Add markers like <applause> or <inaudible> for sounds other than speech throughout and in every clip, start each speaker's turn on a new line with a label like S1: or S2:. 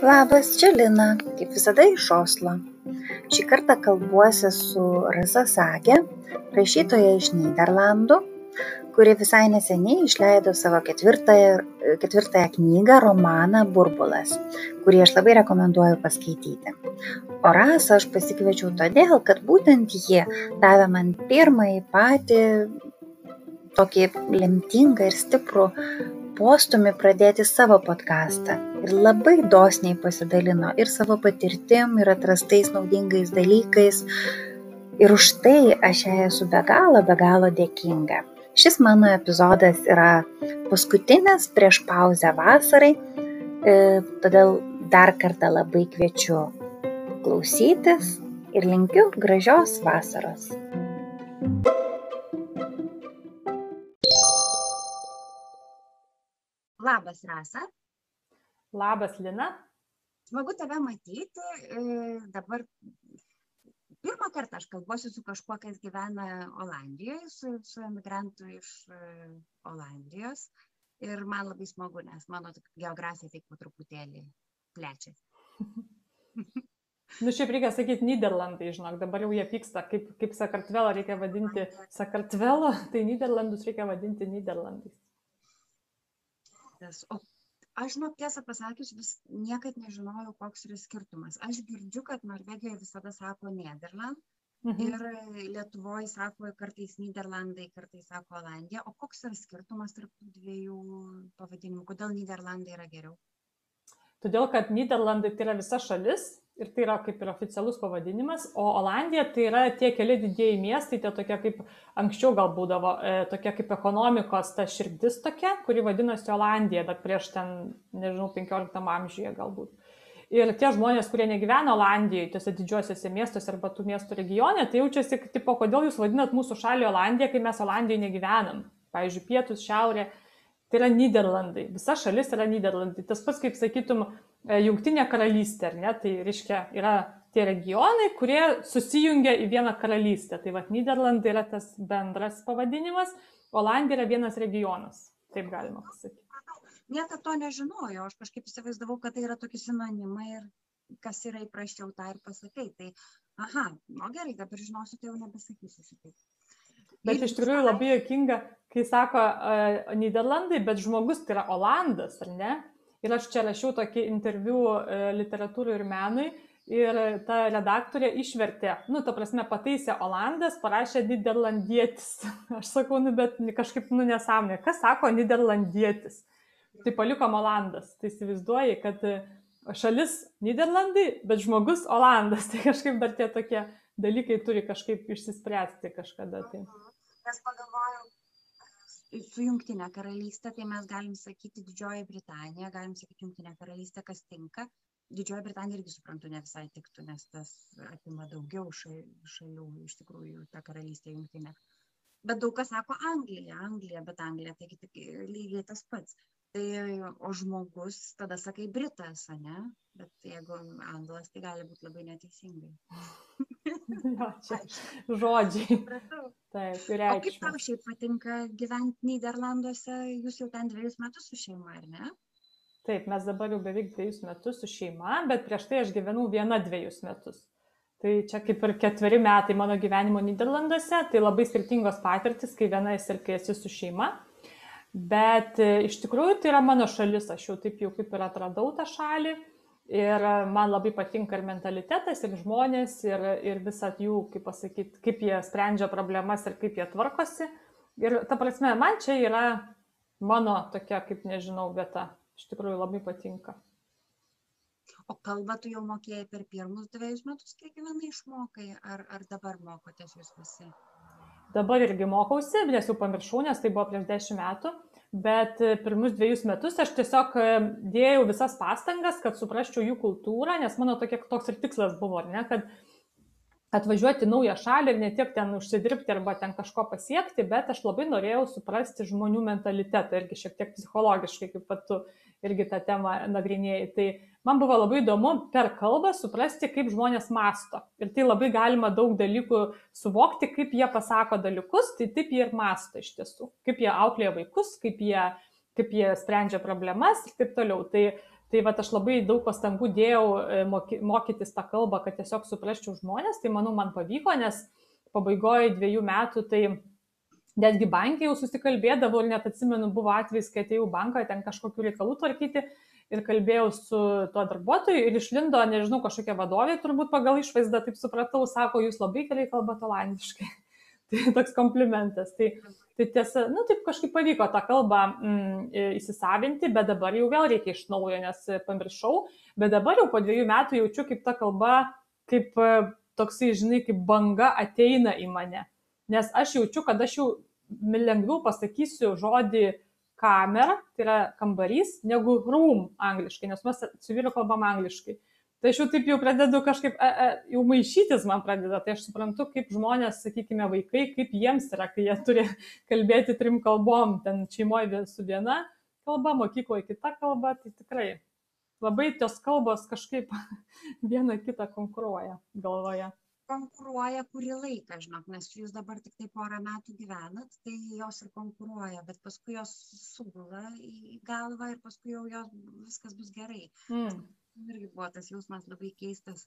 S1: Labas, čia Lina, kaip visada iš Oslo. Šį kartą kalbuosi su Rasa Sagė, rašytoja iš Niderlandų, kuri visai neseniai išleido savo ketvirtąją, ketvirtąją knygą romaną Burbulas, kurį aš labai rekomenduoju paskaityti. O Rasą aš pasikviečiau todėl, kad būtent jie davė man pirmąjį patį tokį lemtingą ir stiprų postumį pradėti savo podcastą ir labai dosniai pasidalino ir savo patirtim, ir atrastais naudingais dalykais. Ir už tai aš jai esu be galo, be galo dėkinga. Šis mano epizodas yra paskutinis prieš pauzę vasarai, e, todėl dar kartą labai kviečiu klausytis ir linkiu gražios vasaros. Labas, Rasa.
S2: Labas, Lina.
S1: Smagu tave matyti. E, dabar pirmą kartą aš kalbuosiu su kažkuo, kas gyvena Olandijoje, su, su emigrantu iš e, Olandijos. Ir man labai smagu, nes mano geografija tik po truputėlį plečiasi. <laughs>
S2: Nu, šiaip reikia sakyti Niderlandai, žinok, dabar jau jie pyksta, kaip, kaip Sakartvelo reikia vadinti Sakartvelo, tai Niderlandus reikia vadinti Niderlandais.
S1: O aš žinok tiesą pasakius vis niekad nežinojau koks yra skirtumas. Aš girdžiu kad norvegijoj visada sako nederland mhm. ir lietuvoj sako kartais nyderlandai kartais sako olandija. O koks yra skirtumas tarp dviejų pavadinimų? Kodėl nyderlandai yra geriau?
S2: Todėl kad nyderlandai tai yra visa šalis ir tai yra kaip ir oficialus pavadinimas, o Olandija tai yra tie keli didieji miestai, tie tokie kaip anksčiau gal būdavo, e, tokie kaip ekonomikos ta širdis tokia, kuri vadinosi Olandija, dar prieš ten, nežinau, 15 amžiuje galbūt. Ir tie žmonės, kurie negyvena Olandijoje, tuose didžiuosiuose miestuose arba tų miestų regione, tai jaučiasi, tipo, kodėl jūs vadinat mūsų šalį Olandiją, kai mes Olandijoje negyvenam. Pavyzdžiui, pietus, šiaurė, tai yra Niderlandai. Visa šalis yra Niderlandai. Tas pats, kaip sakytum, jungtinė karalystė, ar ne? Tai reiškia, yra tie regionai, kurie susijungia į vieną karalystę. Tai vad, Niderlandai yra tas bendras pavadinimas, Olandija yra vienas regionas. Taip galima pasakyti.
S1: Niekada to nežinojau, aš kažkaip įsivaizdavau, kad tai yra tokie sinonimai ir kas yra įprasčiau tą ir pasakai. Tai, aha, nu gerai, dabar žinosiu, tai jau nebesakysiu šitaip.
S2: Bet iš tikrųjų labai jokinga, kai sako uh, Niderlandai, bet žmogus tai yra Olandas, ar ne? Ir aš čia rašiau tokį interviu e, literatūrai ir menui ir ta redaktorė išvertė, nu, ta prasme, pataisė Olandas, parašė Niderlandietis. <laughs> Aš sakau, nu, bet kažkaip, nu, nesąmonė. Kas sako Niderlandietis? Tai palikom Olandas. Tai įsivaizduoji, kad šalis Niderlandai, bet žmogus Olandas. <laughs> Tai kažkaip dar tie tokie dalykai turi kažkaip išsispręsti kažkada. Tai.
S1: Nes pagalvojau, su jungtine karalyste tai mes galim sakyti didžioji britanija galim sakyt jungtinė karalystė kas tinka. Didžioji britanija irgi suprantu ne visai tiktų nes tas apima daugiau šalių iš tikrųjų ta karalystė jungtinė. Bet daug kas sako anglija anglija bet anglija taigi tik lygiai tas pats tai o žmogus tada sakai britas ane? Bet jeigu anglas tai gali būt labai neteisingai. <laughs>
S2: Jo, čia žodžiai.
S1: Taip ir o kaip tau šiaip patinka gyventi Niderlanduose jūs jau ten dviejus metus su šeima ar ne?
S2: Taip, mes dabar jau beveik dviejus metus su šeima, bet prieš tai aš gyvenau viena dviejus metus. Tai čia kaip ir ketveri metai mano gyvenimo Niderlanduose, tai labai skirtingos patirtis, kai viena esi ir kai esi su šeima. Bet e, iš tikrųjų tai yra mano šalis, aš jau taip jau kaip ir atradau tą šalį ir man labai patinka ir mentalitetas, ir žmonės, ir, ir visat jų, kaip pasakyti, kaip jie sprendžia problemas ir kaip jie tvarkosi. Ir ta prasme, man čia yra mano tokia, kaip nežinau, vieta. Iš tikrųjų labai patinka.
S1: O kalbą tu jau mokėjai per pirmus dviejus metus, kiek gyvenai išmokai, ar, ar dabar mokotės jūs visi?
S2: dabar irgi mokausi, nes jau pamiršau, nes tai buvo prieš dešimt metų, bet e, pirmus dviejus metus aš tiesiog e, dėjau visas pastangas, kad suprasčiau jų kultūrą, nes mano tokia, toks ir tikslas buvo, ne, kad atvažiuoti į naują šalį ir ne tiek ten užsidirbti arba ten kažko pasiekti, bet aš labai norėjau suprasti žmonių mentalitetą irgi šiek tiek psichologiškai, kaip pat tu irgi tą temą nagrinėjai. Tai man buvo labai įdomu per kalbą suprasti, kaip žmonės masto. Ir tai labai galima daug dalykų suvokti, kaip jie pasako dalykus, tai taip jie ir masto iš tiesų. Kaip jie auklėja vaikus, kaip jie, kaip jie sprendžia problemas ir taip toliau. Tai, tai va, aš labai daug pastangų dėjau e, moky, mokytis tą kalbą, kad tiesiog suprasčiau žmonės. Tai manau, man pavyko, nes pabaigoje dviejų metų tai netgi bankai jau susikalbėdavo ir net atsimenu, buvo atvejs, kai atėjau banką ten kažkokiu reikalų tvarkyti ir kalbėjau su tuo darbuotoju ir išlindo, nežinau, kažkokia vadovė, turbūt pagal išvaizdą, taip supratau, sako, jūs labai gerai kalbate olandiškai. <laughs> tai toks komplimentas. Tai, tai tiesa, nu taip kažkaip pavyko tą kalbą mm, įsisavinti, bet dabar jau vėl reikia iš naujo, nes pamiršau, bet dabar jau po dviejų metų jaučiu, kaip ta kalba, kaip e, toksai, žinai, kaip banga ateina į mane. Nes aš jaučiu, kad aš jau lengviau pasakysiu žodį kamera, tai yra kambarys, negu room angliškai, nes mes su vyru kalbam angliškai. Tai aš jau taip jau pradedu kažkaip, e, e, jau maišytis man pradeda, tai aš suprantu, kaip žmonės, sakykime, vaikai, kaip jiems yra, kai jie turi <laughs> kalbėti trim kalbom, ten šeimoje su viena kalba, mokykloje kita kalba, tai tikrai labai tos kalbos kažkaip <laughs> viena kitą konkuruoja galvoje
S1: konkuruoja kurį laiką, žinok, nes jūs dabar tik tai porą metų gyvenat, tai jos ir konkuruoja, bet paskui jos sugula į galvą ir paskui jau jos viskas bus gerai. Mm. Irgi buvo tas jausmas labai keistas,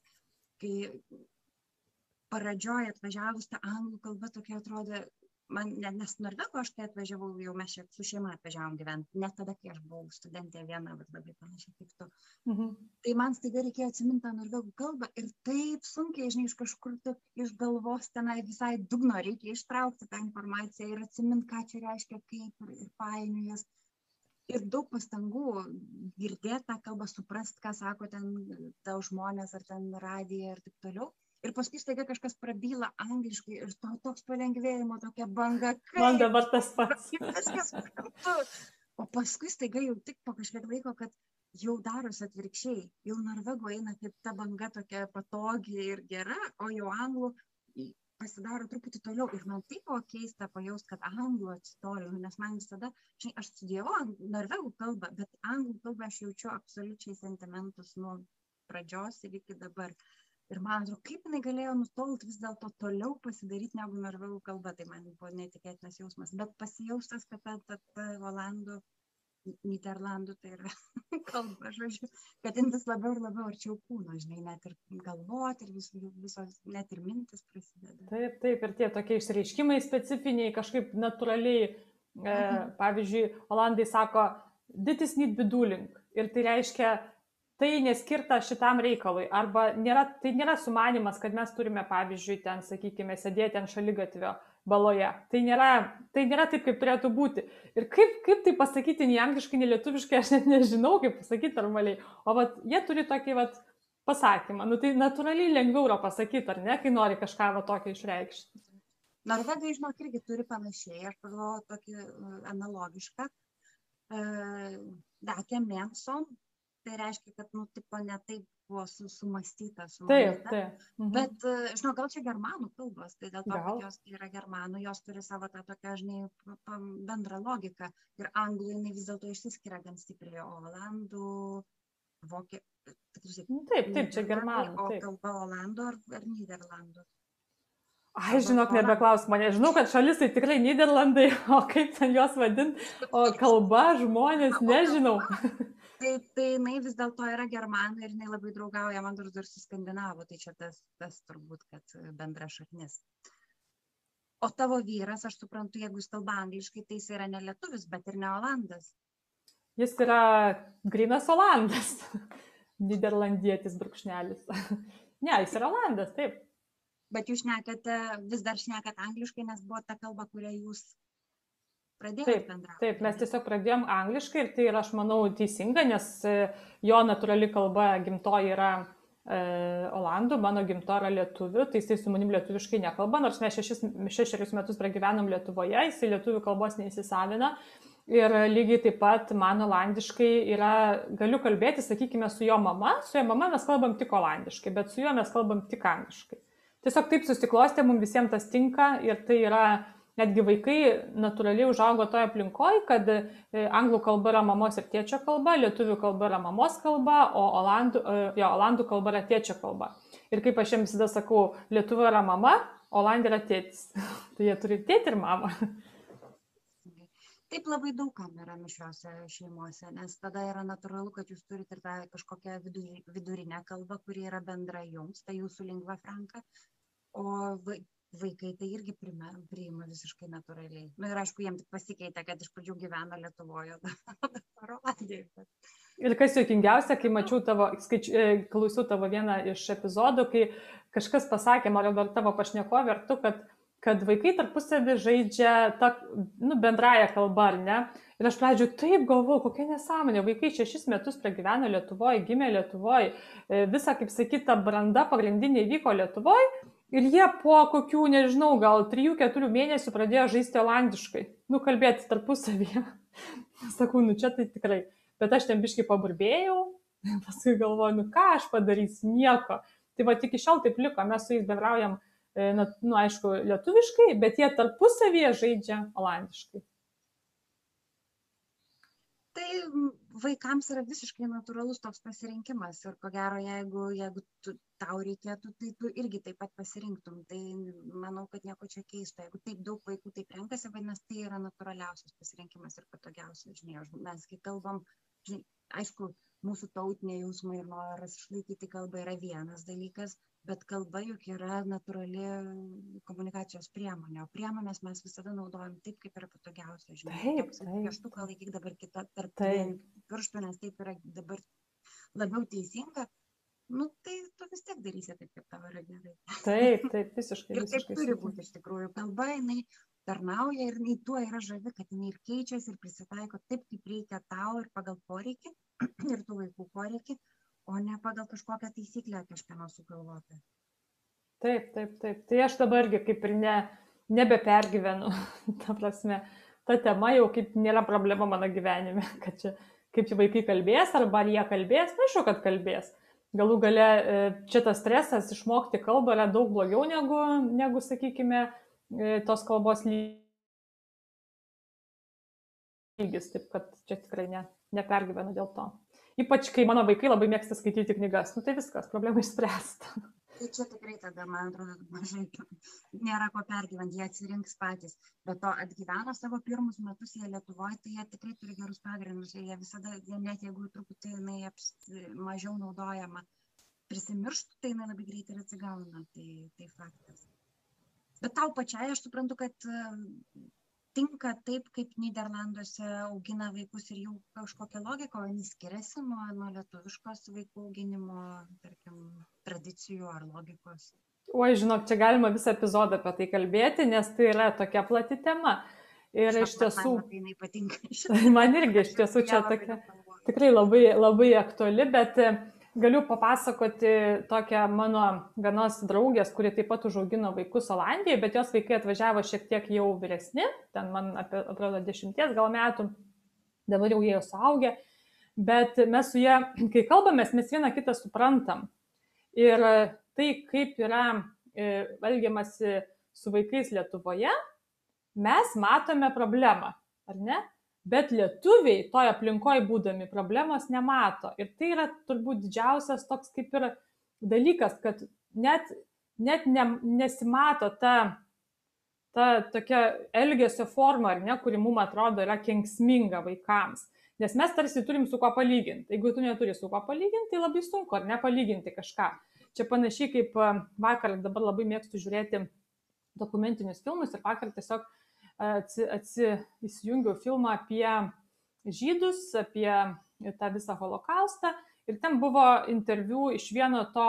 S1: kai pradžioje atvažiavus tą anglų kalbą tokia atrodė man net nes norvegų aš kai atvažiavau jau mes čia su šeima atvažiavom gyvent net tada kai aš buvau studentė viena vat labai panašiai kaip tu mhm. tai man staiga reikėjo atsimint tą norvegų kalbą ir taip sunkiai žinai iš kažkur tu iš galvos tenai visai dugno reikia ištraukti tą informaciją ir atsimint ką čia reiškia kaip ir, ir painiojas ir daug pastangų girdėt tą kalbą suprast ką sako ten tau žmonės ar ten radija ir taip toliau ir paskui staiga kažkas prabyla angliškai ir to, toks palengvėjimo, tokia banga.
S2: Kaip, Man dabar tas pats. <laughs>
S1: Viskas kartu. O paskui staiga jau tik po kažkiek laiko, kad jau darosi atvirkščiai. Jau norvegų eina kaip ta banga tokia patogi ir gera, o jau anglų pasidaro truputį toliau. Ir man taip buvo keista pajaust, kad anglų atsitoliu, nes man visada, žinai, aš studijavau norvegų kalbą, bet anglų kalbą aš jaučiu absoliučiai sentimentus nuo pradžios ir iki dabar. Ir man atrodo kaip jinai galėjo nutolt vis dėlto toliau pasidaryt negu norvegų kalba tai man buvo neįtikėtinas jausmas bet pasijaustas kad ta ta ta olandų Niderlandų tai yra <laughs> kalba, žodžiu, kad jin vis labiau ir labiau arčiau kūno, žinai, net ir galvoti ir vis, visos, net ir mintis prasideda.
S2: Taip, taip, ir tie tokie išreiškimai specifiniai, kažkaip natūraliai, e, mhm. pavyzdžiui, Olandai sako, ditis need beduling. Ir tai reiškia, tai neskirta šitam reikalui arba nėra, tai nėra sumanimas, kad mes turime, pavyzdžiui, ten, sakykime, sėdėti ant šaligatvio baloje. Tai nėra, tai nėra taip, kaip turėtų būti. Ir kaip, kaip tai pasakyti nei angliškai, nei lietuviškai, aš net nežinau, kaip pasakyti normaliai. O vat, jie turi tokį vat, pasakymą. Nu, tai natūraliai lengviau yra pasakyti, ar ne, kai nori kažką va tokio išreikšti.
S1: Norvegai, žinok, irgi turi panašiai, aš pagalvoju tokį uh, analogišką. Uh, Dakė Menson, tai reiškia, kad, nu, tipo, ne taip buvo su, sumastyta.
S2: Taip, taip.
S1: Mhm. Bet, žinau, gal čia germanų kalbos, tai dėl to, gal. kad jos yra germanų, jos turi savo tą tokią, žinai, bendrą logiką. Ir anglų jinai vis dėlto išsiskiria gan stipriai, o olandų, vokiečių.
S2: Taip, taip, čia germanų.
S1: O kalba olandų ar, ar nyderlandų?
S2: Ai, žinok, nebeklaus mane. Žinau, kad šalis tai tikrai Niderlandai, <laughs> o kaip ten juos vadinti, o kalba, žmonės, nežinau.
S1: Tai tai jinai vis dėlto yra germanė ir jinai labai draugauja, man atrodo, ir su skandinavu, tai čia tas, tas turbūt, kad bendra šaknis. O tavo vyras, aš suprantu, jeigu jis kalba angliškai, tai jis yra ne lietuvis, bet ir ne olandas.
S2: Jis yra grinas olandas, <laughs> niderlandietis brūkšnelis. <laughs> ne, jis yra olandas, taip.
S1: Bet jūs šnekate, vis dar šnekat angliškai, nes buvo ta kalba, kurią jūs pradėjote bendrauti.
S2: Taip, mes tiesiog pradėjom angliškai ir tai yra, aš manau, teisinga, nes e, jo natūrali kalba gimtoji yra e, olandų, mano gimto yra lietuvių, tai jisai su manim lietuviškai nekalba, nors mes šešis, šešerius metus pragyvenom Lietuvoje, jisai lietuvių kalbos neįsisavina. Ir lygiai taip pat man olandiškai yra, galiu kalbėti, sakykime, su jo mama, su jo mama mes kalbam tik olandiškai, bet su juo mes kalbam tik angliškai. tiesiog taip susiklostė, mums visiems tas tinka ir tai yra netgi vaikai natūraliai užaugo toje aplinkoje, kad e, anglų kalba yra mamos ir tėčio kalba, lietuvių kalba yra mamos kalba, o olandų, e, jo, olandų kalba yra tėčio kalba. Ir kaip aš jiems visada sakau, lietuvių yra mama, olandė yra tėtis. <laughs> tai jie turi tėtį ir mamą.
S1: Taip labai daugam yra mišriose šeimose, nes tada yra natūralu, kad jūs turite ir tą kažkokią vidurinę kalbą, kuri yra bendra jums, tai jūsų lingva franka, o vaikai tai irgi priima, priima visiškai natūraliai. Na nu, ir aišku, jiems tik pasikeitė, kad iš pradžių gyveno Lietuvoje, <laughs> dabar Olandijoje. Bet...
S2: Ir kas juokingiausia, kai mačiau tavo, skaič, e, klausiau tavo vieną iš epizodų, kai kažkas pasakė, man ar tavo pašnekovė, ar tu, kad, kad vaikai tarpusavį žaidžia tą nu, bendrąją kalbą, ar ne? Ir aš pradžiu taip galvoju, kokia nesąmonė, vaikai šešis metus pragyveno Lietuvoje, gimė Lietuvoje, visa, kaip sakyta, branda pagrindinė vyko Lietuvoje Ir jie po kokių, nežinau, gal 3-4 mėnesių pradėjo žaisti olandiškai, nu, kalbėti tarpusavyje. <laughs> Sakau, nu čia tai tikrai. Bet aš ten biškai paburbėjau, <laughs> paskui galvoju, nu ką aš padarysiu, nieko. Tai va tik iš šiol taip liko, mes su jais bendraujam, e, na, nu, aišku, lietuviškai, bet jie tarpusavyje žaidžia olandiškai
S1: tai vaikams yra visiškai natūralus toks pasirinkimas ir ko gero jeigu jeigu tu tau reikėtų tai tu irgi taip pat pasirinktum. Tai manau kad nieko čia keisto. Jeigu taip daug vaikų taip renkasi vadinas tai yra natūraliausias pasirinkimas ir patogiausias žinai mes kai kalbam žinai aišku mūsų tautiniai jausmai ir noras išlaikyti kalbą yra vienas dalykas bet kalba juk yra natūrali komunikacijos priemonė o priemones mes visada naudojam taip kaip yra patogiausia žinai pieštuką laikyk dabar kitą tarp pirštų nes taip yra dabar labiau teisinga. Nu tai tu vis tiek darysi taip kaip tau yra gerai.
S2: Taip <laughs> taip visiškai
S1: ir taip turi būti iš tikrųjų. Kalba jinai tarnauja ir jinai tuo yra žavi kad jinai ir keičiasi ir prisitaiko taip kaip reikia tau ir pagal poreikį <clears throat> ir tų vaikų poreikį o ne pagal kažkokią taisyklę kažkieno sugalvotą.
S2: Taip, taip, taip. Tai aš dabar irgi kaip ir ne, nebepergyvenu. <laughs> ta prasme, ta tema jau kaip nėra problema mano gyvenime, <laughs> kad čia kaip čia vaikai kalbės, arba ar jie kalbės, na, aišku, kad kalbės. Galų gale e, čia tas stresas išmokti kalbą yra daug blogiau negu, negu sakykime, e, tos kalbos lygis. Taip kad čia tikrai ne, nepergyvenu dėl to. Ypač, kai mano vaikai labai mėgsta skaityti knygas. Nu tai viskas, problema išspręsta.
S1: Tai čia tikrai tada, man atrodo, mažai nėra ko pergyventi, jie atsirinks patys. Bet to atgyveno savo pirmus metus jie Lietuvoje, tai jie tikrai turi gerus pagrindus. Jie visada, jie net jeigu truputį jinai aps, mažiau naudojama, prisimirštų, tai jinai labai greitai ir atsigauna. Tai, tai faktas. Bet tau pačiai aš suprantu, kad tinka taip kaip nyderlanduose augina vaikus ir jų kažkokia logika o jinai skiriasi nuo nuo lietuviškos vaikų auginimo tarkim tradicijų ar logikos.
S2: Oi žinok čia galima visą epizodą apie tai kalbėti nes tai yra tokia plati tema. Ir iš tiesų <laughs> man irgi iš tiesų čia tokia tikrai labai labai aktuali bet galiu papasakoti tokią mano vienos draugės, kuri taip pat užaugino vaikus Olandijoje, bet jos vaikai atvažiavo šiek tiek jau vyresni, ten man apie, atrodo, dešimties gal metų, dabar jau jie jau suaugę, bet mes su jie, <clears throat> kai kalbamės, mes vieną kitą suprantam. Ir tai, kaip yra e, elgiamasi su vaikais Lietuvoje, mes matome problemą, ar ne? Bet lietuviai toj aplinkoj būdami problemos nemato. Ir tai yra turbūt didžiausias toks kaip ir dalykas, kad net, net ne, nesimato ta, ta tokia elgesio forma, ar ne, kuri mums atrodo yra kenksminga vaikams. Nes mes tarsi turim su kuo palyginti. Jeigu tu neturi su kuo palyginti, tai labai sunku, ar ne, palyginti kažką. Čia panašiai kaip vakar, dabar labai mėgstu žiūrėti dokumentinius filmus ir vakar tiesiog uh, atsi, atsi, įsijungiau filmą apie žydus, apie tą visą holokaustą ir ten buvo interviu iš vieno to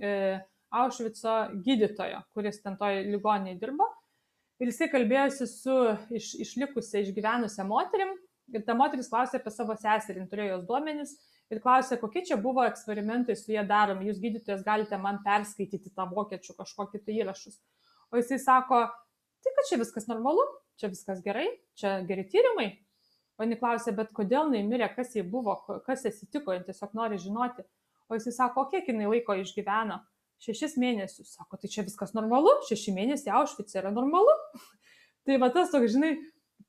S2: e, Aušvico gydytojo, kuris ten toj ligoninėje dirbo. Ir jisai kalbėjosi su iš, išlikusią, išgyvenusią moterim. Ir ta moteris klausė apie savo seserį, turėjo jos duomenis. Ir klausė, kokie čia buvo eksperimentai su jie daromi. Jūs gydytojas galite man perskaityti tą vokiečių kažkokį tai įrašus. O jisai sako, tai kad čia viskas normalu, čia viskas gerai, čia geri tyrimai. O jinai klausė, bet kodėl jinai mirė, kas jai buvo, kas atsitiko, jin tiesiog nori žinoti. O jisai sako, kiek jinai laiko išgyveno. šešis mėnesius. Sako, tai čia viskas normalu, šeši mėnesiai Aušvice yra normalu. <laughs> tai va tas toks, žinai,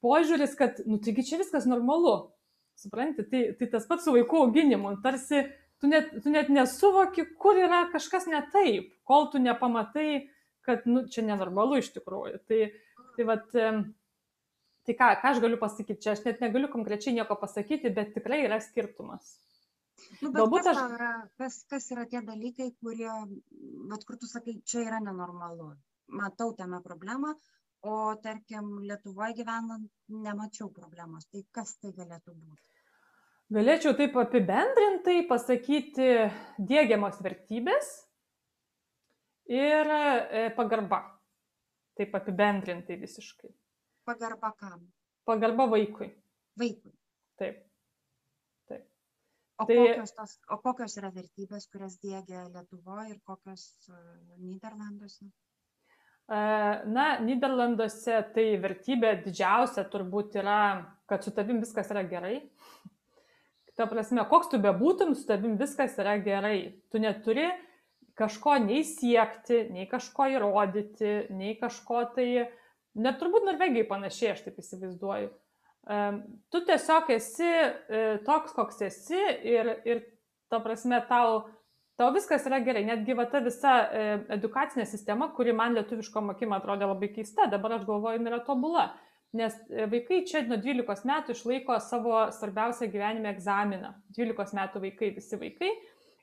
S2: požiūris, kad, nu taigi čia viskas normalu. Supranti, tai, tai tas pats su vaikų auginimu. Tarsi tu net, tu net nesuvoki, kur yra kažkas ne taip, kol tu nepamatai, kad, nu, čia nenormalu iš tikrųjų. Tai, tai vat, Tai ką, ką aš galiu pasakyti, čia aš net negaliu konkrečiai nieko pasakyti, bet tikrai yra skirtumas.
S1: Nu, Galbūt kas aš. Yra, kas, kas yra tie dalykai, kurie, bet kur tu sakai, čia yra nenormalu. Matau tame problemą, o tarkim, Lietuvoje gyvenant nemačiau problemos. Tai kas tai galėtų būti?
S2: Galėčiau taip apibendrintai pasakyti dėgiamos vertybės ir e, pagarba. Taip apibendrintai visiškai.
S1: Pagarba kam?
S2: Pagarba vaikui.
S1: Vaikui.
S2: Taip. Taip.
S1: O, tai, kokios tos, o kokios yra vertybės, kurias dėgia Lietuvoje ir kokios uh, Niderlanduose?
S2: Na, Niderlanduose tai vertybė didžiausia turbūt yra, kad su tavim viskas yra gerai. Ta prasme, koks tu bebūtum, su tavim viskas yra gerai. Tu neturi kažko nei siekti, nei kažko įrodyti, nei kažko tai Net turbūt Norvegijai panašiai, aš taip įsivaizduoju. Tu tiesiog esi e, toks, koks esi ir, ir ta prasme tau, tau viskas yra gerai. Netgi va ta visa e, edukacinė sistema, kuri man lietuviško mokymo atrodė labai keista, dabar aš galvoju, jinai yra tobula. Nes e, vaikai čia nuo 12 metų išlaiko savo svarbiausią gyvenime egzaminą. 12 metų vaikai, visi vaikai.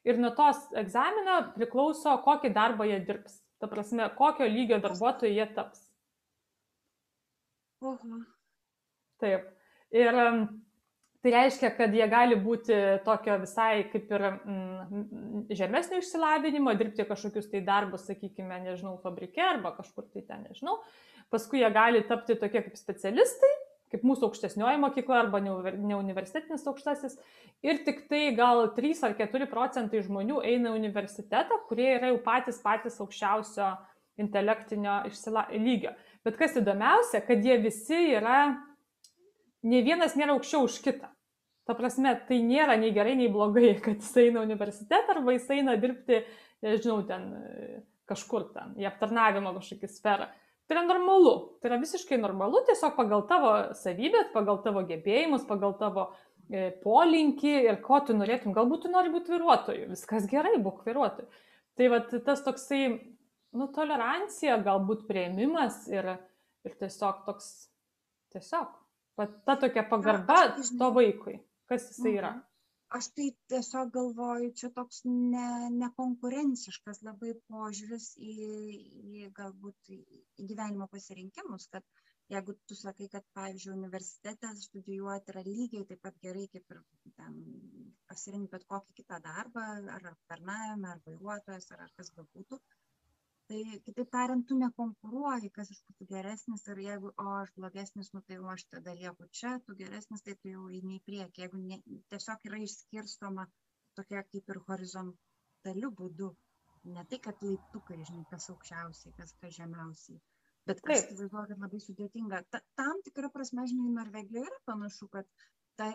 S2: Ir nuo tos egzamino priklauso, kokį darbą jie dirbs. Ta prasme, kokio lygio darbuotojai jie taps.
S1: Oho.
S2: Taip. Ir tai reiškia, kad jie gali būti tokio visai kaip ir mm, žemesnio išsilavinimo, dirbti kažkokius tai darbus, sakykime, nežinau, fabrike arba kažkur tai ten, nežinau. Paskui jie gali tapti tokie kaip specialistai, kaip mūsų aukštesnioji mokykla arba neuniversitetinis aukštasis. Ir tik tai gal 3 ar 4 procentai žmonių eina į universitetą, kurie yra jau patys patys aukščiausio intelektinio išsila... lygio. Bet kas įdomiausia, kad jie visi yra, ne vienas nėra aukščiau už kitą. Ta prasme, tai nėra nei gerai, nei blogai, kad jis eina universitetą arba jis eina dirbti, nežinau, ten kažkur ten, į aptarnavimo kažkokį sferą. Tai yra normalu, tai yra visiškai normalu, tiesiog pagal tavo savybės, pagal tavo gebėjimus, pagal tavo e, polinkį ir ko tu norėtum, galbūt tu nori būti vairuotoju, viskas gerai, būk vairuotoju. Tai va tas toksai nu, tolerancija, galbūt prieimimas ir, ir tiesiog toks, tiesiog, ta tokia pagarba to vaikui, kas jisai yra. Mhm.
S1: Aš tai tiesiog galvoju, čia toks ne, nekonkurenciškas labai požiūris į, į galbūt į gyvenimo pasirinkimus, kad jeigu tu sakai, kad, pavyzdžiui, universitete studijuoti yra lygiai taip pat gerai, kaip ir ten pasirinkti bet kokį kitą darbą, ar aptarnavimą, ar vairuotojas, ar, ar kas bebūtų, tai kitaip tariant tu nekonkuruoji kas iš tų geresnis ir jeigu o aš blogesnis nu tai o aš tada lieku čia tu geresnis tai tu jau eini į priekį. Jeigu ne tiesiog yra išskirstoma tokia kaip ir horizontaliu būdu ne tai kad laiptukai žinai kas aukščiausiai kas kas žemiausiai bet aš įsivaizduoju kad labai sudėtinga. Ta, tam tikra prasme žinai norvegijoje yra panašu kad ta,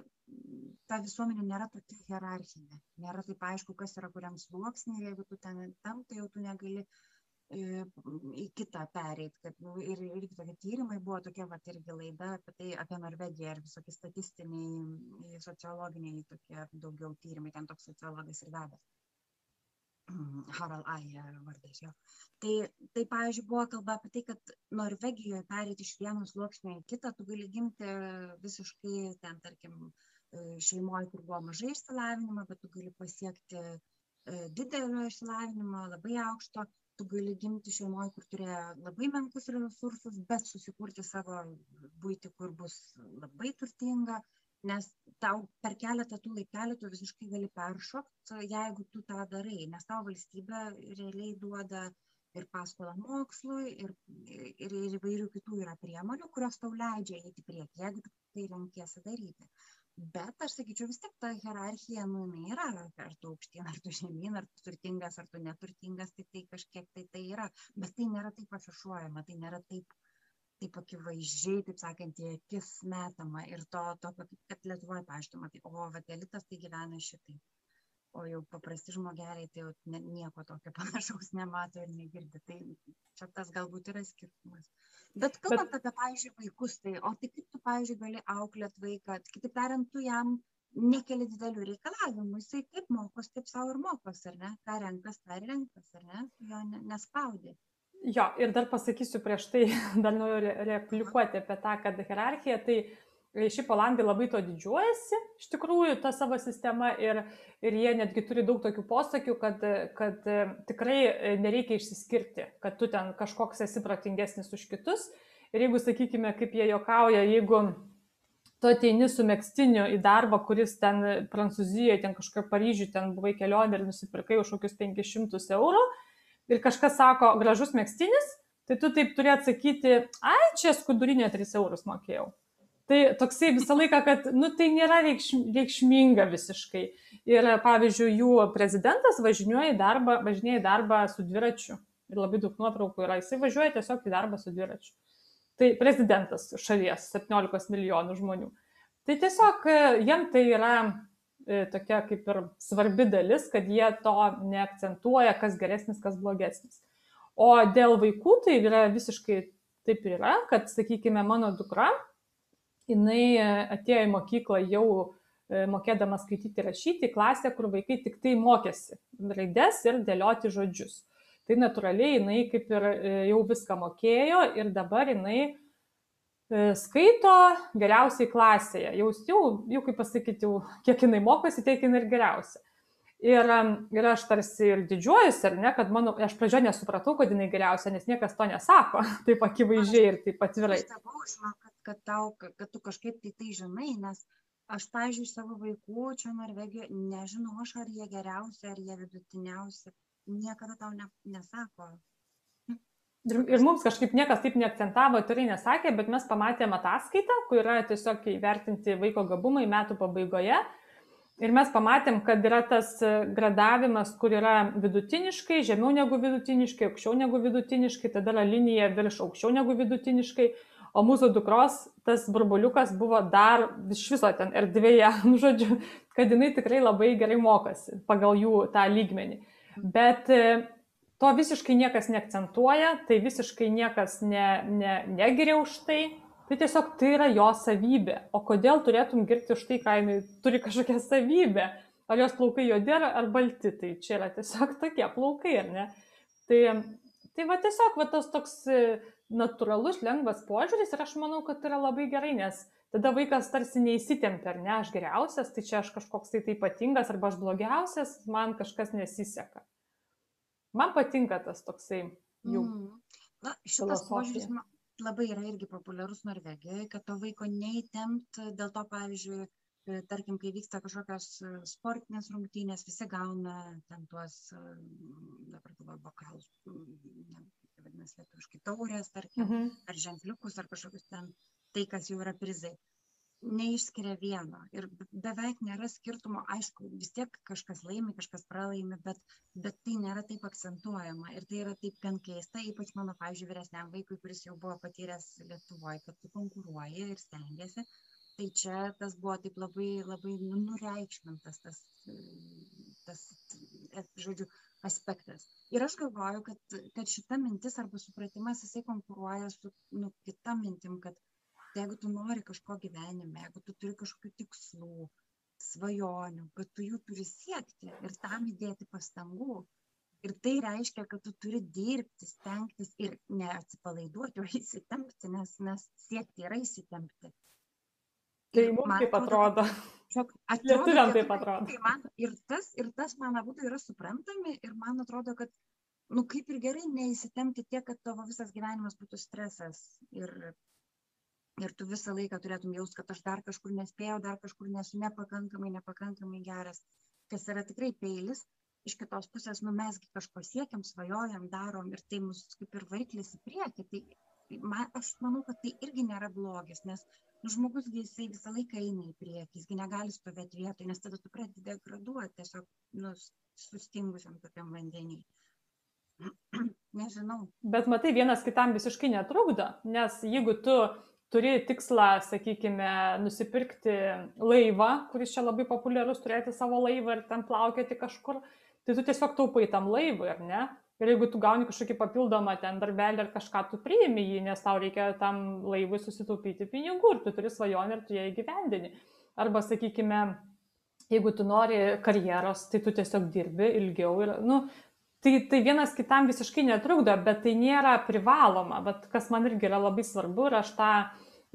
S1: ta visuomenė nėra tokia hierarchinė. Nėra taip aišku kas yra kuriam sluoksnį jeigu tu ten tam tai jau tu negali į kitą pereit, kad nu, ir irgi tokie tyrimai buvo tokia, va, irgi laida apie tai, apie Norvegiją ir visokie statistiniai, sociologiniai tokie daugiau tyrimai, ten toks sociologas ir vedas. <clears throat> Harald Aja vardas jo. Tai, tai, pavyzdžiui, buvo kalba apie tai, kad Norvegijoje perėti iš vieno sluoksnio į kitą, tu gali gimti visiškai ten, tarkim, šeimoje, kur buvo mažai išsilavinimo, bet tu gali pasiekti didelio išsilavinimo, labai aukšto, tu gali gimti šeimoje, kur turėjo labai menkus resursus, bet susikurti savo būti, kur bus labai turtinga, nes tau per keletą tų laiptelių tu visiškai gali peršokti, jeigu tu tą darai, nes tau valstybė realiai duoda ir paskolą mokslui, ir, ir, ir įvairių kitų yra priemonių, kurios tau leidžia eiti prieki, jeigu tu tai renkiesi daryti bet aš sakyčiau vis tiek ta hierarchija nu jinai yra ar tu aukštyn ar tu žemyn ar tu turtingas ar tu neturtingas tai tai kažkiek tai tai yra. Bet tai nėra taip afišuojama tai nėra taip taip akivaizdžiai taip sakant į akis metama ir to tokio kad lietuvoj pavyzdžiui matai o vat elitas tai gyvena šitaip o jau paprasti žmogeliai tai jau ne, nieko tokio <laughs> panašaus nemato ir negirdi. Tai čia tas galbūt yra skirtumas. Bet kalbant Bet... apie, pavyzdžiui, vaikus, tai o tai kaip tu, pavyzdžiui, gali auklėt vaiką, kitaip tariant, tu jam nekeli didelių reikalavimų, jisai kaip mokos, taip savo ir mokos, ar ne? Ką renkas, tą ir renkas, ar ne? Jo nespaudė.
S2: Jo, ir dar pasakysiu prieš tai, <laughs> dar noriu replikuoti apie tą, kad hierarchija, tai Šiaip Olandai labai to didžiuojasi, iš tikrųjų, ta savo sistema ir, ir jie netgi turi daug tokių posakių, kad, kad e, tikrai e, nereikia išsiskirti, kad tu ten kažkoks esi protingesnis už kitus. Ir jeigu, sakykime, kaip jie jokauja, jeigu tu ateini su mėgstiniu į darbą, kuris ten Prancūzijoje, ten kažkur Paryžiuje, ten buvai kelionė ir nusipirkai už kokius 500 eurų ir kažkas sako, gražus mėgstinis, tai tu taip turi atsakyti, ai, čia skudurinė 3 eurus mokėjau. Tai toksai visą laiką, kad, nu, tai nėra reikšminga visiškai. Ir, pavyzdžiui, jų prezidentas važinėja į darbą, važinėja į darbą su dviračiu. Ir labai daug nuotraukų yra. Jisai važiuoja tiesiog į darbą su dviračiu. Tai prezidentas šalies 17 milijonų žmonių. Tai tiesiog e, jiem tai yra e, tokia kaip ir svarbi dalis, kad jie to neakcentuoja, kas geresnis, kas blogesnis. O dėl vaikų tai yra visiškai taip ir yra, kad, sakykime, mano dukra jinai e, atėjo į mokyklą jau e, mokėdama skaityti ir rašyti, klasę, kur vaikai tik tai mokėsi raides ir dėlioti žodžius. Tai natūraliai jinai kaip ir e, jau viską mokėjo ir dabar jinai skaito geriausiai klasėje. Jau, jau, jau kaip pasakyti, jau, kiek jinai mokosi, tiek jinai ir geriausia. Ir, ir aš tarsi ir didžiuojuosi, ar ne, kad mano, aš pradžioje nesupratau, kad jinai geriausia, nes niekas to nesako, <laughs> taip akivaizdžiai ir taip atvirai.
S1: Aš kad, tau, kad tu kažkaip tai tai žinai, nes aš, pažiūrėjau, savo vaikų čia Norvegijoje nežinau, aš ar jie geriausi, ar jie vidutiniausi, niekada tau ne, nesako.
S2: Ir, ir mums kažkaip niekas taip neakcentavo, tikrai nesakė, bet mes pamatėme ataskaitą, kur yra tiesiog įvertinti vaiko gabumai metų pabaigoje. Ir mes pamatėm, kad yra tas gradavimas, kur yra vidutiniškai, žemiau negu vidutiniškai, aukščiau negu vidutiniškai, tada yra linija virš aukščiau negu vidutiniškai, o mūsų dukros tas burbuliukas buvo dar iš viso ten erdvėje, <laughs> nu, žodžiu, kad jinai tikrai labai gerai mokosi pagal jų tą lygmenį. Bet e, to visiškai niekas neakcentuoja, tai visiškai niekas ne, ne, negiria už tai, tai tiesiog tai yra jo savybė. O kodėl turėtum girti už tai, ką jinai turi kažkokią savybę? Ar jos plaukai juodi ar, ar balti, tai čia yra tiesiog <laughs> tokie plaukai, ar ne? Tai, tai va tiesiog va tas toks natūralus, lengvas požiūris ir aš manau, kad yra labai gerai, nes tada vaikas tarsi neįsitempia, ar ne, aš geriausias, tai čia aš kažkoks tai ypatingas, arba aš blogiausias, man kažkas nesiseka. Man patinka tas toksai jų. Mm.
S1: Na, šitas požiūris labai yra irgi populiarus Norvegijoje, kad to vaiko neįtempt, dėl to, pavyzdžiui, e, tarkim, kai vyksta kažkokios e, sportinės rungtynės, visi gauna ten tuos, e, dabar galvoju, bokalus, vadinasi lietuviškai taurės, tarkim, mhm. ar ženkliukus, ar kažkokius ten tai, kas jau yra prizai. Neišskiria vieno ir beveik nėra skirtumo, aišku, vis tiek kažkas laimi, kažkas pralaimi, bet, bet tai nėra taip akcentuojama ir tai yra taip gan keista, ypač mano, pavyzdžiui, vyresniam vaikui, kuris jau buvo patyręs Lietuvoje, kad tu konkuruoji ir stengiasi, tai čia tas buvo taip labai, labai nureikšmintas tas, tas, žodžiu, aspektas. Ir aš galvoju, kad, kad šita mintis arba supratimas jisai konkuruoja su nu, kita mintim, kad jeigu tu nori kažko gyvenime, jeigu tu turi kažkokių tikslų, svajonių, kad tu jų turi siekti ir tam įdėti pastangų. Ir tai reiškia, kad tu turi dirbti, stengtis ir neatsipalaiduoti, o įsitempti, nes, nes siekti yra įsitempti.
S2: Tai mums kaip atrodo. Lietuviam taip atrodo.
S1: Tai man, ir, tas, ir tas, man abu yra suprantami ir man atrodo, kad, nu, kaip ir gerai neįsitemti tiek, kad tavo visas gyvenimas būtų stresas. Ir, ir tu visą laiką turėtum jaus, kad aš dar kažkur nespėjau, dar kažkur nesu nepakankamai, nepakankamai geras, kas yra tikrai peilis. Iš kitos pusės, nu, mesgi kažko siekiam, svajojam, darom ir tai mus kaip ir vaiklis į priekį. Tai man, aš manau, kad tai irgi nėra blogis, nes nu žmogus jisai visą laiką eina į priekį, jis gi negali stovėti vietoje, nes tada tu pradedi degraduoti tiesiog nu, sustingusiam tokiam vandenį. <clears throat> Nežinau.
S2: Bet matai, vienas kitam visiškai netrukdo, nes jeigu tu turi tikslą, sakykime, nusipirkti laivą, kuris čia labai populiarus, turėti savo laivą ir ten plaukėti kažkur, tai tu tiesiog taupai tam laivui, ar ne? Ir jeigu tu gauni kažkokį papildomą ten darbelį ar kažką, tu priimi jį, nes tau reikia tam laivui susitaupyti pinigų ir tu turi svajonę ir tu ją įgyvendini. Arba, sakykime, jeigu tu nori karjeros, tai tu tiesiog dirbi ilgiau ir, nu, tai, tai vienas kitam visiškai netrukdo, bet tai nėra privaloma. Bet kas man irgi yra labai svarbu ir aš tą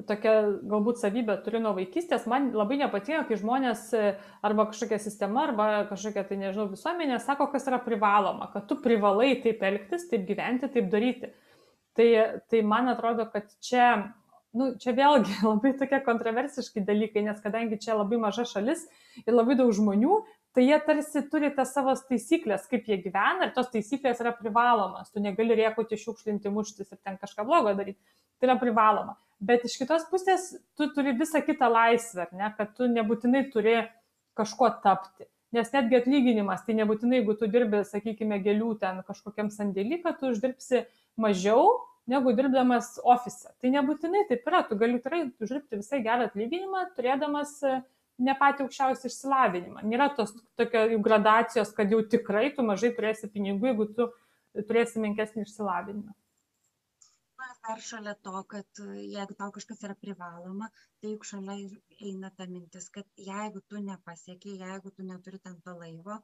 S2: tokia galbūt savybė turiu nuo vaikystės, man labai nepatinka, kai žmonės e, arba kažkokia sistema, arba kažkokia, tai nežinau, visuomenė sako, kas yra privaloma, kad tu privalai taip elgtis, taip gyventi, taip daryti. Tai, tai man atrodo, kad čia, nu, čia vėlgi <laughs> labai tokie kontroversiški dalykai, nes kadangi čia labai maža šalis ir labai daug žmonių, tai jie tarsi turi tas savo taisyklės, kaip jie gyvena ir tos taisyklės yra privalomas. Tu negali riekuti, šiukšlinti, muštis ir ten kažką blogo daryti. Tai yra privaloma. Bet iš kitos pusės tu turi visą kitą laisvę, ne, kad tu nebūtinai turi kažkuo tapti. Nes netgi atlyginimas, tai nebūtinai, jeigu tu dirbi, sakykime, gėlių ten kažkokiam sandėlį, kad tu uždirbsi mažiau negu dirbdamas ofise. Tai nebūtinai taip yra, tu gali tikrai uždirbti visai gerą atlyginimą, turėdamas ne patį aukščiausią išsilavinimą. Nėra tos tokio jų gradacijos, kad jau tikrai tu mažai turėsi pinigų, jeigu tu turėsi menkesnį išsilavinimą.
S1: Dar šalia to, kad jeigu tau kažkas yra privaloma, tai juk šalia eina ta mintis, kad jeigu tu nepasiekiai, jeigu tu neturi ten to laivo,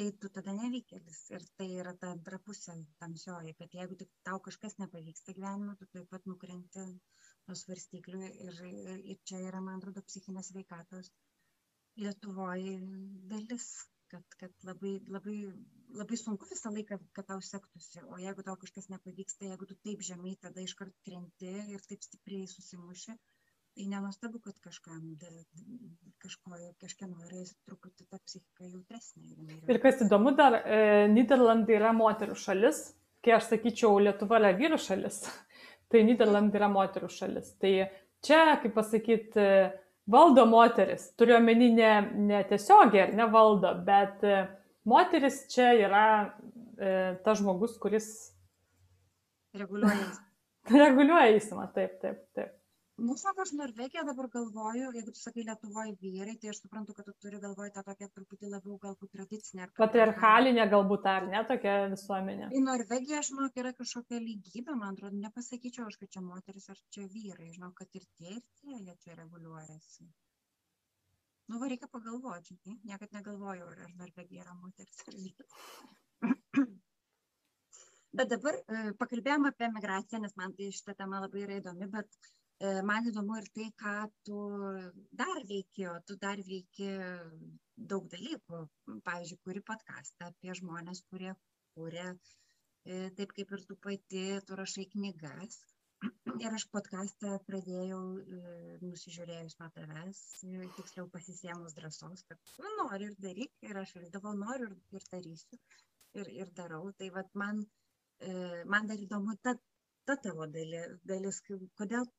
S1: tai tu tada nevykėlis. Ir tai yra ta antra pusė tamsioji, kad jeigu tik tau kažkas nepavyksta gyvenime, tu taip pat nukrenti nuo svarstyklių ir, ir, ir čia yra, man atrodo, psichinės veikatos Lietuvoje dalis, kad, kad labai, labai, labai sunku visą laiką, kad tau sektųsi. O jeigu tau kažkas nepavyksta, jeigu tu taip žemai tada iškart krenti ir taip stipriai susimuši, tai nenuostabu, kad kažkam, kažko, kažkieno yra truputį ta psichika jautresnė.
S2: Ir kas įdomu, dar e, Niderlandai yra moterų šalis, kai aš sakyčiau, Lietuva yra vyrų šalis, <laughs> tai Niderlandai yra moterų šalis. Tai čia, kaip pasakyti, e, valdo moteris. Turiu omeny ne, ne tiesiogiai ar ne valdo, bet e, moteris čia yra e, tas žmogus, kuris
S1: reguliuoja. <laughs>
S2: reguliuoja įsimą, taip, taip, taip.
S1: Nu, sako, aš Norvegiją dabar galvoju, jeigu tu sakai Lietuvoje vyrai, tai aš suprantu, kad tu turi galvoje tą tokią truputį labiau galbūt tradicinę.
S2: Patriarchalinė galbūt ar ne tokia visuomenė.
S1: Į Norvegiją, aš žinau, yra kažkokia lygybė, man atrodo, nepasakyčiau aš, kad čia moteris ar čia vyrai, žinau, kad ir tie, ir tie, jie čia reguliuojasi. Nu, va, reikia pagalvoti, žinai, niekad negalvojau, ar Norvegija yra moteris ar vyrai. <clears throat> Bet dabar e, pakalbėjome apie migraciją, nes man tai šitą temą labai yra įdomi, bet E, man įdomu ir tai, ką tu dar veiki, o tu dar veiki daug dalykų. Pavyzdžiui, kuri podcastą apie žmonės, kurie kūrė, e, taip kaip ir tu pati, tu rašai knygas. Ir aš podcastą pradėjau e, nusižiūrėjus nuo tavęs, tiksliau pasisėmus drąsos, kad nu, noriu ir daryk, ir aš vilkdavau, noriu ir, ir darysiu, ir, ir darau. Tai vat, man, man dar įdomu ta, ta tavo dalis, dalis, kodėl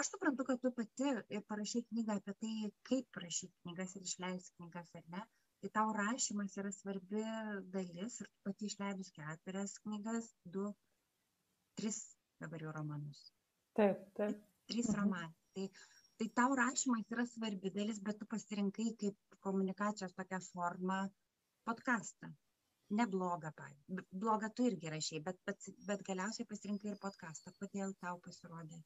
S1: aš suprantu kad tu pati parašei knygą apie tai kaip rašyt knygas ir išleist knygas ar ne? Tai tau rašymas yra svarbi dalis ir tu pati išleidus keturias knygas du tris dabar jau romanus.
S2: Taip taip.
S1: Trys mhm. romanai. Tai tai tau rašymas yra svarbi dalis bet tu pasirinkai kaip komunikacijos tokią formą podkastą neblogą blogą tu irgi rašei bet bet bet galiausiai pasirinkai ir podkastą kodėl tau pasirodė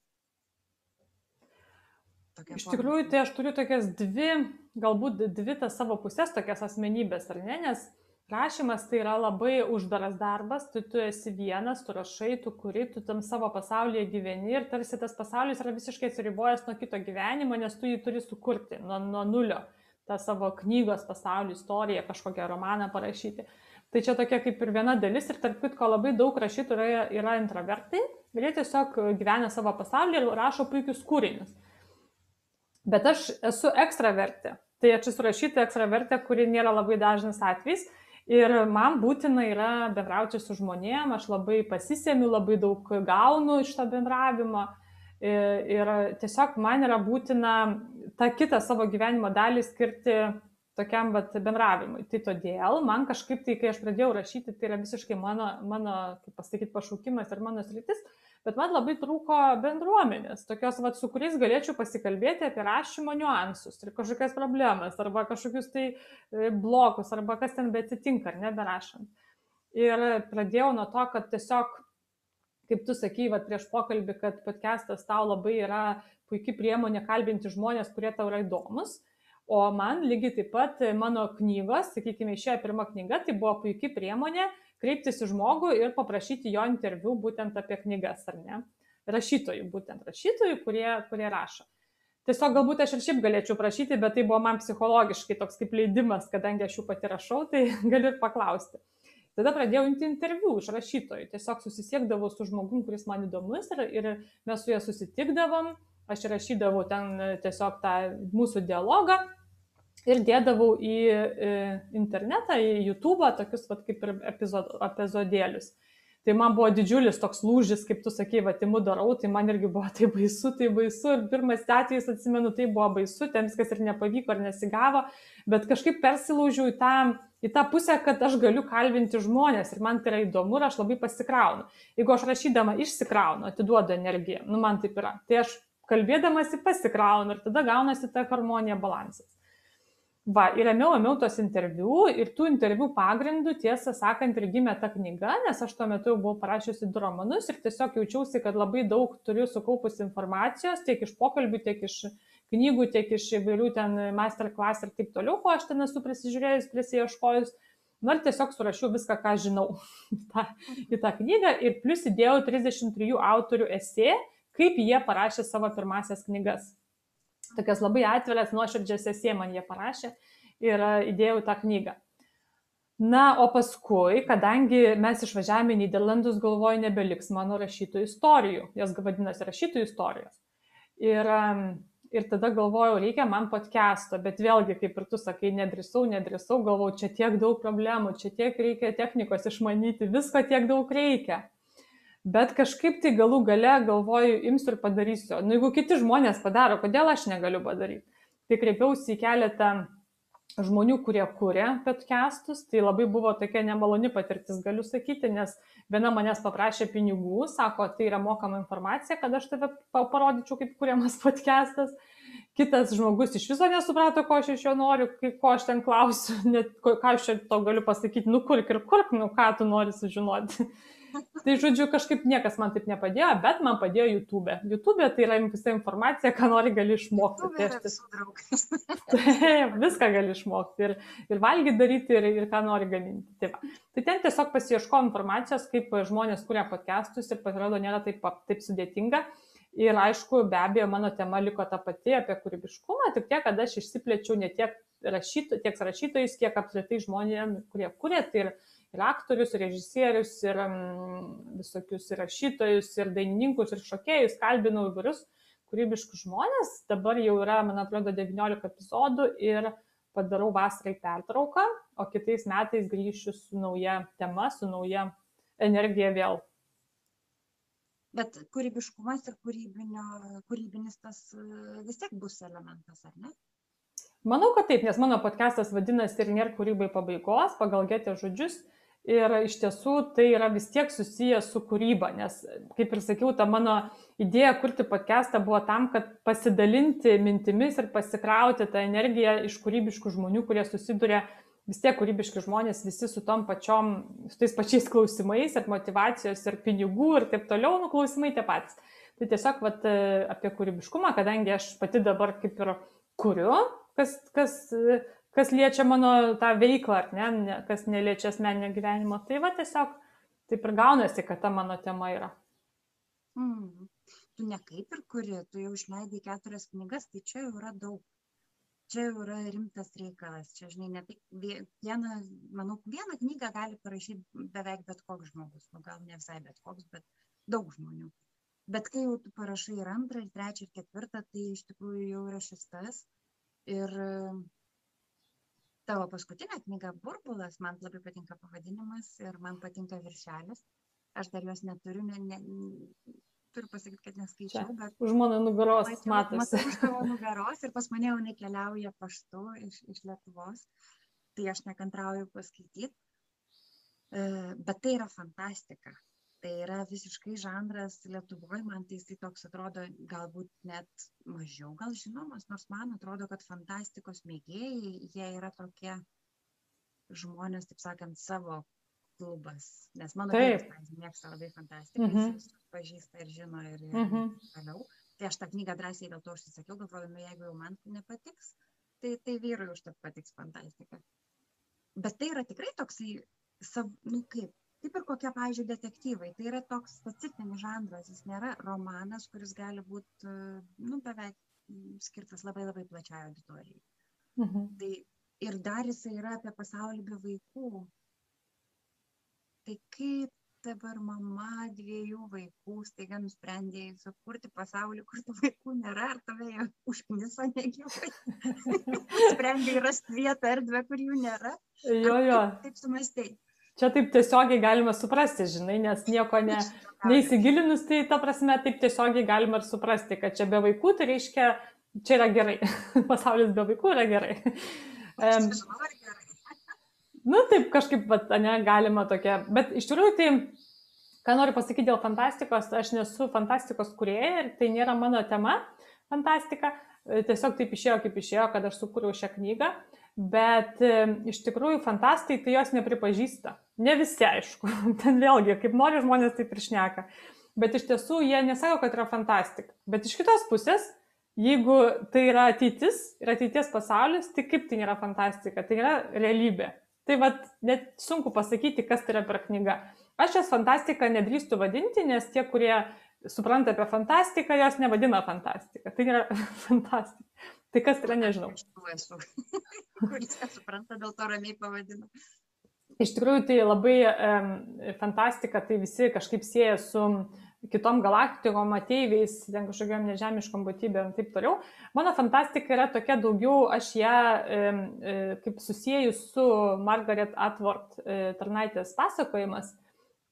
S2: tokia. Iš tikrųjų, tai aš turiu tokias dvi, galbūt dvi tas savo pusės, tokias asmenybės, ar ne, nes rašymas tai yra labai uždaras darbas, tu, tu esi vienas, tu rašai, tu kuri, tu tam savo pasaulyje gyveni ir tarsi tas pasaulis yra visiškai atsiribojęs nuo kito gyvenimo, nes tu jį turi sukurti nuo, nuo nulio, tą savo knygos pasaulį, istoriją, kažkokią romaną parašyti. Tai čia tokia kaip ir viena dalis ir tarp kitko labai daug rašytojų yra, yra introvertai, ir jie tiesiog gyvena savo pasaulyje ir rašo puikius kūrinius bet aš esu ekstravertė. Tai aš esu rašytoja ekstravertė, kuri nėra labai dažnas atvejs. Ir man būtina yra bendrauti su žmonėm, aš labai pasisėmiu, labai daug gaunu iš to bendravimo. Ir, ir tiesiog man yra būtina tą kitą savo gyvenimo dalį skirti tokiam vat, bendravimui. Tai todėl man kažkaip tai, kai aš pradėjau rašyti, tai yra visiškai mano, mano kaip pasakyti, pašaukimas ir mano sritis, bet man labai trūko bendruomenės, tokios, vat, su kuriais galėčiau pasikalbėti apie rašymo niuansus ir kažkokias problemas, arba kažkokius tai e, blokus, arba kas ten betsitinka, ar neberašant. Ir pradėjau nuo to, kad tiesiog, kaip tu sakai, vat, prieš pokalbį, kad podcastas tau labai yra puikia priemonė kalbinti žmonės, kurie tau yra įdomus. O man lygiai taip pat mano knygos, sakykime, išėjo pirma knyga, tai buvo puikia priemonė kreiptis į žmogų ir paprašyti jo interviu būtent apie knygas, ar ne? Rašytojų, būtent rašytojų, kurie, kurie rašo. Tiesiog galbūt aš ir šiaip galėčiau prašyti, bet tai buvo man psichologiškai toks kaip leidimas, kadangi aš jų pati rašau, tai <laughs> galiu ir paklausti. Tada pradėjau imti interviu iš rašytojų. Tiesiog susisiekdavau su žmogum, kuris man įdomus ir, ir mes su juo susitikdavom, aš rašydavau ten tiesiog tą mūsų dialogą ir dėdavau į internetą, į YouTube, tokius vat, kaip ir epizod, epizodėlius. Tai man buvo didžiulis toks lūžis, kaip tu sakei, va, timu darau, tai man irgi buvo <laughs> tai baisu, tai baisu. Ir pirmas atvejis, atsimenu, tai buvo baisu, ten viskas ir nepavyko, ar nesigavo, bet kažkaip persilaužiau į tą, į tą pusę, kad aš galiu kalbinti žmonės ir man tai yra įdomu ir aš labai pasikraunu. Jeigu aš rašydama išsikraunu, atiduodu energiją, nu man taip yra, tai aš kalbėdamasi pasikraunu ir tada gaunasi ta harmonija balansas. Va, ir ėmiau, ėmiau tos interviu ir tų interviu pagrindų, tiesą sakant, ir gimė ta knyga, nes aš tuo metu jau buvau parašiusi du romanus ir tiesiog jaučiausi, kad labai daug turiu sukaupus informacijos, tiek iš pokalbių, tiek iš knygų, tiek iš įvairių ten masterclass ir taip toliau, ko aš ten esu prisižiūrėjus, prisieškojus. Na ir tiesiog surašiau viską, ką žinau <laughs> tą, į tą knygą ir plus įdėjau 33 autorių esė, kaip jie parašė savo pirmasias knygas tokias labai atviras, nuoširdžias esė man jie parašė ir įdėjau tą knygą. Na, o paskui, kadangi mes išvažiavome į Niderlandus, galvoju, nebeliks mano rašytojų istorijų, jos vadinasi rašytojų istorijos. Ir, ir tada galvojau, reikia man podcast'o, bet vėlgi, kaip ir tu sakai, nedrįsau, nedrįsau, galvojau, čia tiek daug problemų, čia tiek reikia technikos išmanyti, visko tiek daug reikia bet kažkaip tai galų gale galvoju, imsiu ir padarysiu. Nu, jeigu kiti žmonės padaro, kodėl aš negaliu padaryti? Tai kreipiausi į keletą žmonių, kurie kūrė podcastus, tai labai buvo tokia nemaloni patirtis, galiu sakyti, nes viena manęs paprašė pinigų, sako, tai yra mokama informacija, kad aš tave parodyčiau, kaip kūriamas <laughs> podcastas. Kitas žmogus iš viso nesuprato, ko aš iš jo noriu, ko aš ten klausiu, <laughs> net, ką aš čia to galiu pasakyti, nu kurk ir kurk, nu ką tu nori sužinoti. Tai žodžiu, kažkaip niekas man taip nepadėjo, bet man padėjo YouTube. YouTube tai yra visa informacija, ką nori gali išmokti. Tai aš tiesiog <laughs> taip, viską gali išmokti ir, ir valgyti daryti, ir, ir ką nori gaminti. Tai, va. tai ten tiesiog pasieško informacijos, kaip žmonės kuria podcastus ir pasirodo nėra taip, taip sudėtinga. Ir aišku, be abejo, mano tema liko ta pati apie kūrybiškumą, tik tiek, kad aš išsiplėčiau ne tiek, rašyto, tiek rašytojais, kiek apskritai žmonėms, kurie kūrė. Tai ir ir aktorius, ir režisierius, ir visokius ir rašytojus, ir dainininkus, ir šokėjus, kalbinau įvairius kūrybiškus žmonės. Dabar jau yra, man atrodo, 19 epizodų ir padarau vasarai pertrauką, o kitais metais grįšiu su nauja tema, su nauja energija vėl.
S1: Bet kūrybiškumas ir kūrybinis tas vis tiek bus elementas, ar ne?
S2: Manau, kad taip, nes mano podcastas vadinasi ir nėra kūrybai pabaigos, pagal getę žodžius. Ir iš tiesų tai yra vis tiek susijęs su kūryba, nes, kaip ir sakiau, ta mano idėja kurti podcastą buvo tam, kad pasidalinti mintimis ir pasikrauti tą energiją iš kūrybiškų žmonių, kurie susiduria, vis tiek kūrybiški žmonės, visi su tom pačiom, su tais pačiais klausimais ir motivacijos ir pinigų ir taip toliau, nu klausimai tie patys. Tai tiesiog vat, apie kūrybiškumą, kadangi aš pati dabar kaip ir kuriu, kas, kas kas liečia mano tą veiklą, ar ne, kas neliečia asmeninio gyvenimo. Tai va tiesiog taip ir gaunasi, kad ta mano tema yra.
S1: Mm. Tu ne kaip ir kuri, tu jau išleidai keturias knygas, tai čia jau yra daug. Čia jau yra rimtas reikalas. Čia, žinai, ne tik vieną, manau, vieną knygą gali parašyti beveik bet koks žmogus. Nu, gal ne visai bet koks, bet daug žmonių. Bet kai jau tu parašai ir antrą, ir trečią, ir ketvirtą, tai iš tikrųjų jau yra šis tas. Ir tavo paskutinė knyga burbulas man labai patinka pavadinimas ir man patinka viršelis aš dar jos neturiu ne, ne, turiu pasakyti, kad neskaičiau, bet...
S2: Už mano nugaros
S1: matosi. Matau už tavo nugaros ir pas mane jau nekeliauja paštu iš, iš Lietuvos, tai aš nekantrauju paskaityti. E, bet tai yra fantastika. Tai yra visiškai žanras Lietuvoje, man tai jisai toks atrodo galbūt net mažiau gal žinomas, nors man atrodo, kad fantastikos mėgėjai, jie yra tokie žmonės, taip sakant, savo klubas. Nes mano tėvas mėgsta labai fantastiką, mm -hmm. jis pažįsta ir žino ir, ir mm -hmm. toliau. Tai aš tą knygą drąsiai dėl to užsisakiau, galvoju, nu jeigu jau man nepatiks, tai, tai vyrui užtat patiks fantastika. Bet tai yra tikrai toksai, sav, nu kaip, kaip ir kokie, pavyzdžiui, detektyvai. Tai yra toks specifinis žanras, jis nėra romanas, kuris gali būti, nu, beveik skirtas labai labai plačiai auditorijai. Mhm. Tai ir dar jisai yra apie pasaulį be vaikų. Tai kaip dabar mama dviejų vaikų staiga nusprendė sukurti pasaulį, kur tų vaikų nėra, ar tave jau užkniso negyvai. <laughs> Sprendė rasti vietą, erdvę, kur jų nėra.
S2: Jo, jo.
S1: Taip, taip sumastėjai.
S2: Čia taip tiesiogiai galima suprasti, žinai, nes nieko ne, neįsigilinus, tai ta prasme taip tiesiogiai galima ir suprasti, kad čia be vaikų, tai reiškia, čia yra gerai. <laughs> Pasaulis be vaikų yra gerai. Um, nu, taip kažkaip, vat, ne, galima tokia. Bet iš tikrųjų, tai, ką noriu pasakyti dėl fantastikos, aš nesu fantastikos kurieja ir tai nėra mano tema fantastika. Tiesiog taip išėjo, kaip išėjo, kad aš sukūriau šią knygą. Bet iš tikrųjų fantastai tai jos nepripažįsta. Ne visi, aišku. <laughs> Ten vėlgi, kaip nori žmonės taip ir šneka. Bet iš tiesų jie nesako, kad yra fantastika. Bet iš kitos pusės, jeigu tai yra ateitis ir ateities pasaulis, tai kaip tai nėra fantastika, tai yra realybė. Tai vad net sunku pasakyti, kas tai yra per knyga. Aš jas fantastiką nedrįstu vadinti, nes tie, kurie supranta apie fantastiką, jos nevadina fantastika. Tai yra <laughs> fantastika. Tai kas yra, nežinau.
S1: Aš esu, <laughs> kuris supranta, dėl to ramiai pavadina.
S2: Iš tikrųjų, tai labai um, fantastika, tai visi kažkaip sieja su kitom galaktikom, ateiviais, ten kažkokiam nežemiškom būtybėm ir taip toliau. Mano fantastika yra tokia daugiau, aš ją um, kaip susijęju su Margaret Atwood um, tarnaitės pasakojimas,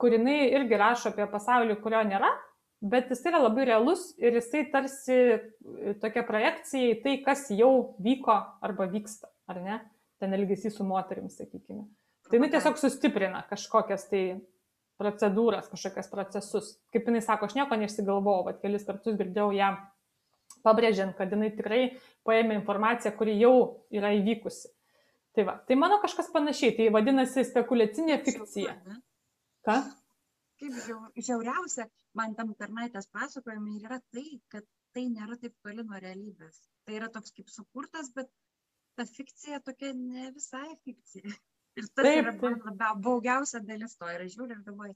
S2: kur jinai irgi rašo apie pasaulį, kurio nėra, bet jis yra labai realus ir jisai tarsi e, tokia projekcija į tai, kas jau vyko arba vyksta, ar ne? Ten elgesys su moterim, sakykime. Tai jinai tiesiog sustiprina kažkokias tai procedūras, kažkokias procesus. Kaip jinai sako, aš nieko neišsigalvojau, bet kelis kartus girdėjau ją pabrėžiant, kad jinai tikrai paėmė informaciją, kuri jau yra įvykusi. Tai va, tai mano kažkas panašiai, tai vadinasi spekulacinė fikcija. Ką?
S1: Kaip žiauriausia, man tam tarnaitės pasakojimai yra tai, kad tai nėra taip toli nuo realybės. Tai yra toks kaip sukurtas, bet ta fikcija tokia ne visai fikcija. Ir tas taip, yra man labiau baugiausia dalis to. Ir žiūriu ir galvoju,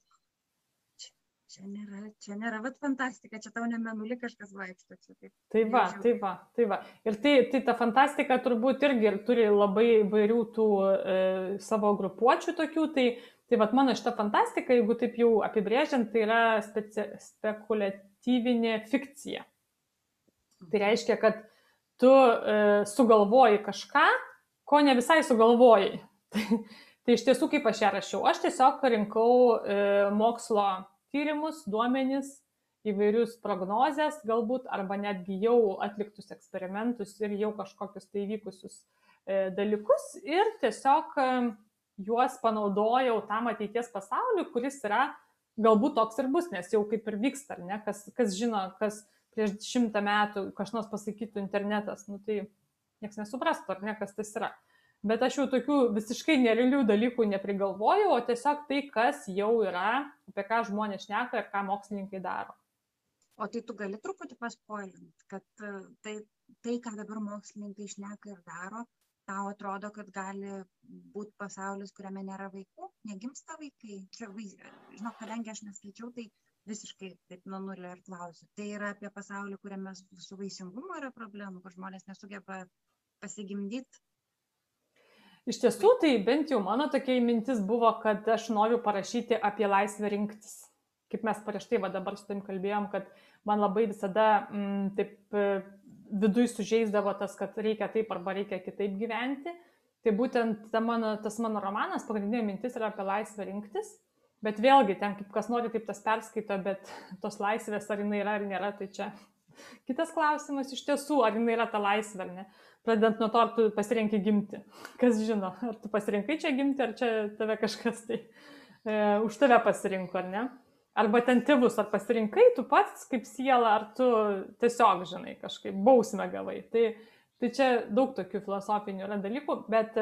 S1: čia, čia nėra, čia nėra, vat fantastika, čia tau nemenuli kažkas vaikšto. Čia, taip,
S2: tai va, tai va, tai va. Ir tai, tai ta fantastika turbūt irgi ir turi labai vairių tų e, savo grupuočių tokių, tai Tai vad mano šita fantastika, jeigu taip jau apibrėžiant, tai yra speci... spekuliatyvinė fikcija. Tai reiškia, kad tu e, sugalvoji kažką, ko ne visai sugalvojai. Tai, tai iš tiesų, kaip aš ją rašiau, aš tiesiog rinkau e, mokslo tyrimus, duomenis, įvairius prognozes galbūt, arba netgi jau atliktus eksperimentus ir jau kažkokius tai vykusius e, dalykus ir tiesiog e, juos panaudojau tam ateities pasauliu, kuris yra galbūt toks ir bus, nes jau kaip ir vyksta, ar ne, kas, kas žino, kas prieš šimtą metų kažkas pasakytų internetas, nu tai niekas nesuprastų, ar ne, kas tas yra. Bet aš jau tokių visiškai nerealių dalykų neprigalvojau, o tiesiog tai, kas jau yra, apie ką žmonės šneka ir ką mokslininkai daro.
S1: O tai tu gali truputį paspoilinti, kad e, tai, tai, ką dabar mokslininkai šneka ir daro, tau atrodo, kad gali būti pasaulis, kuriame nėra vaikų, negimsta vaikai. Čia, žinok, kadangi aš neskaičiau, tai visiškai taip nuo nulio ir klausiu. Tai yra apie pasaulį, kuriame su vaisingumu yra problemų, kur žmonės nesugeba pasigimdyti.
S2: Iš tiesų, tai bent jau mano tokia mintis buvo, kad aš noriu parašyti apie laisvę rinktis. Kaip mes prieš tai va dabar su tam kalbėjom, kad man labai visada m, mm, taip viduj sužeisdavo tas, kad reikia taip arba reikia kitaip gyventi. Tai būtent ta mano, tas mano romanas, pagrindinė mintis yra apie laisvę rinktis. Bet vėlgi, ten kaip kas nori, taip tas perskaito, bet tos laisvės, ar jinai yra ar nėra, tai čia kitas klausimas iš tiesų, ar jinai yra ta laisvė ar ne. Pradedant nuo to, ar tu pasirinkai gimti. Kas žino, ar tu pasirinkai čia gimti, ar čia tave kažkas tai e, už tave pasirinko, ar ne. Arba ten tėvus, ar pasirinkai tu pats kaip siela, ar tu tiesiog, žinai, kažkaip bausmę gavai. Tai, tai čia daug tokių filosofinių yra dalykų, bet,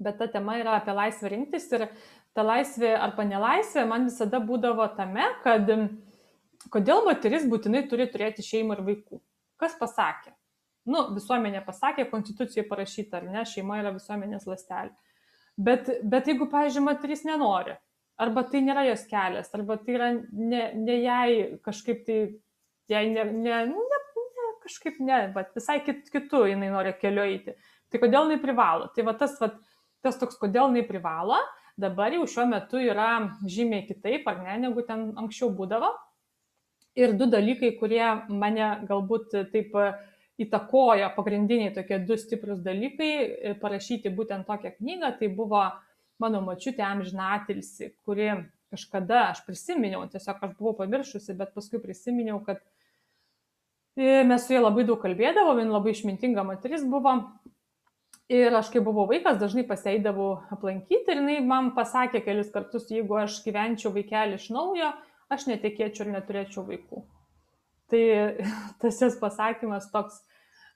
S2: bet ta tema yra apie laisvę rinktis ir ta laisvė arba nelaisvė man visada būdavo tame, kad kodėl moteris būtinai turi turėti šeimą ir vaikų. Kas pasakė? Nu, visuomenė pasakė, konstitucijoje parašyta, ar ne, šeima yra visuomenės lastelė. Bet, bet jeigu, pavyzdžiui, moteris nenori, arba tai nėra jos kelias, arba tai yra ne, ne jai kažkaip tai, jai ne, ne, ne, ne kažkaip ne, bet visai kit, kitų jinai nori keliu eiti. Tai kodėl jinai privalo? Tai va tas, va, tas toks, kodėl jinai privalo, dabar jau šiuo metu yra žymiai kitaip, ar ne, negu ten anksčiau būdavo. Ir du dalykai, kurie mane galbūt taip įtakojo, pagrindiniai tokie du stiprus dalykai, parašyti būtent tokią knygą, tai buvo mano močiutė amžinatilsi, kuri kažkada aš prisiminiau, tiesiog aš buvau pamiršusi, bet paskui prisiminiau, kad e, mes su ja labai daug kalbėdavom, jin labai išmintinga moteris buvo. Ir aš, kai buvau vaikas, dažnai pasėdavau aplankyti ir jinai man pasakė kelis kartus, jeigu aš gyvenčiau vaikelį iš naujo, aš netikėčiau ir neturėčiau vaikų. Tai <laughs> tas jos pasakymas toks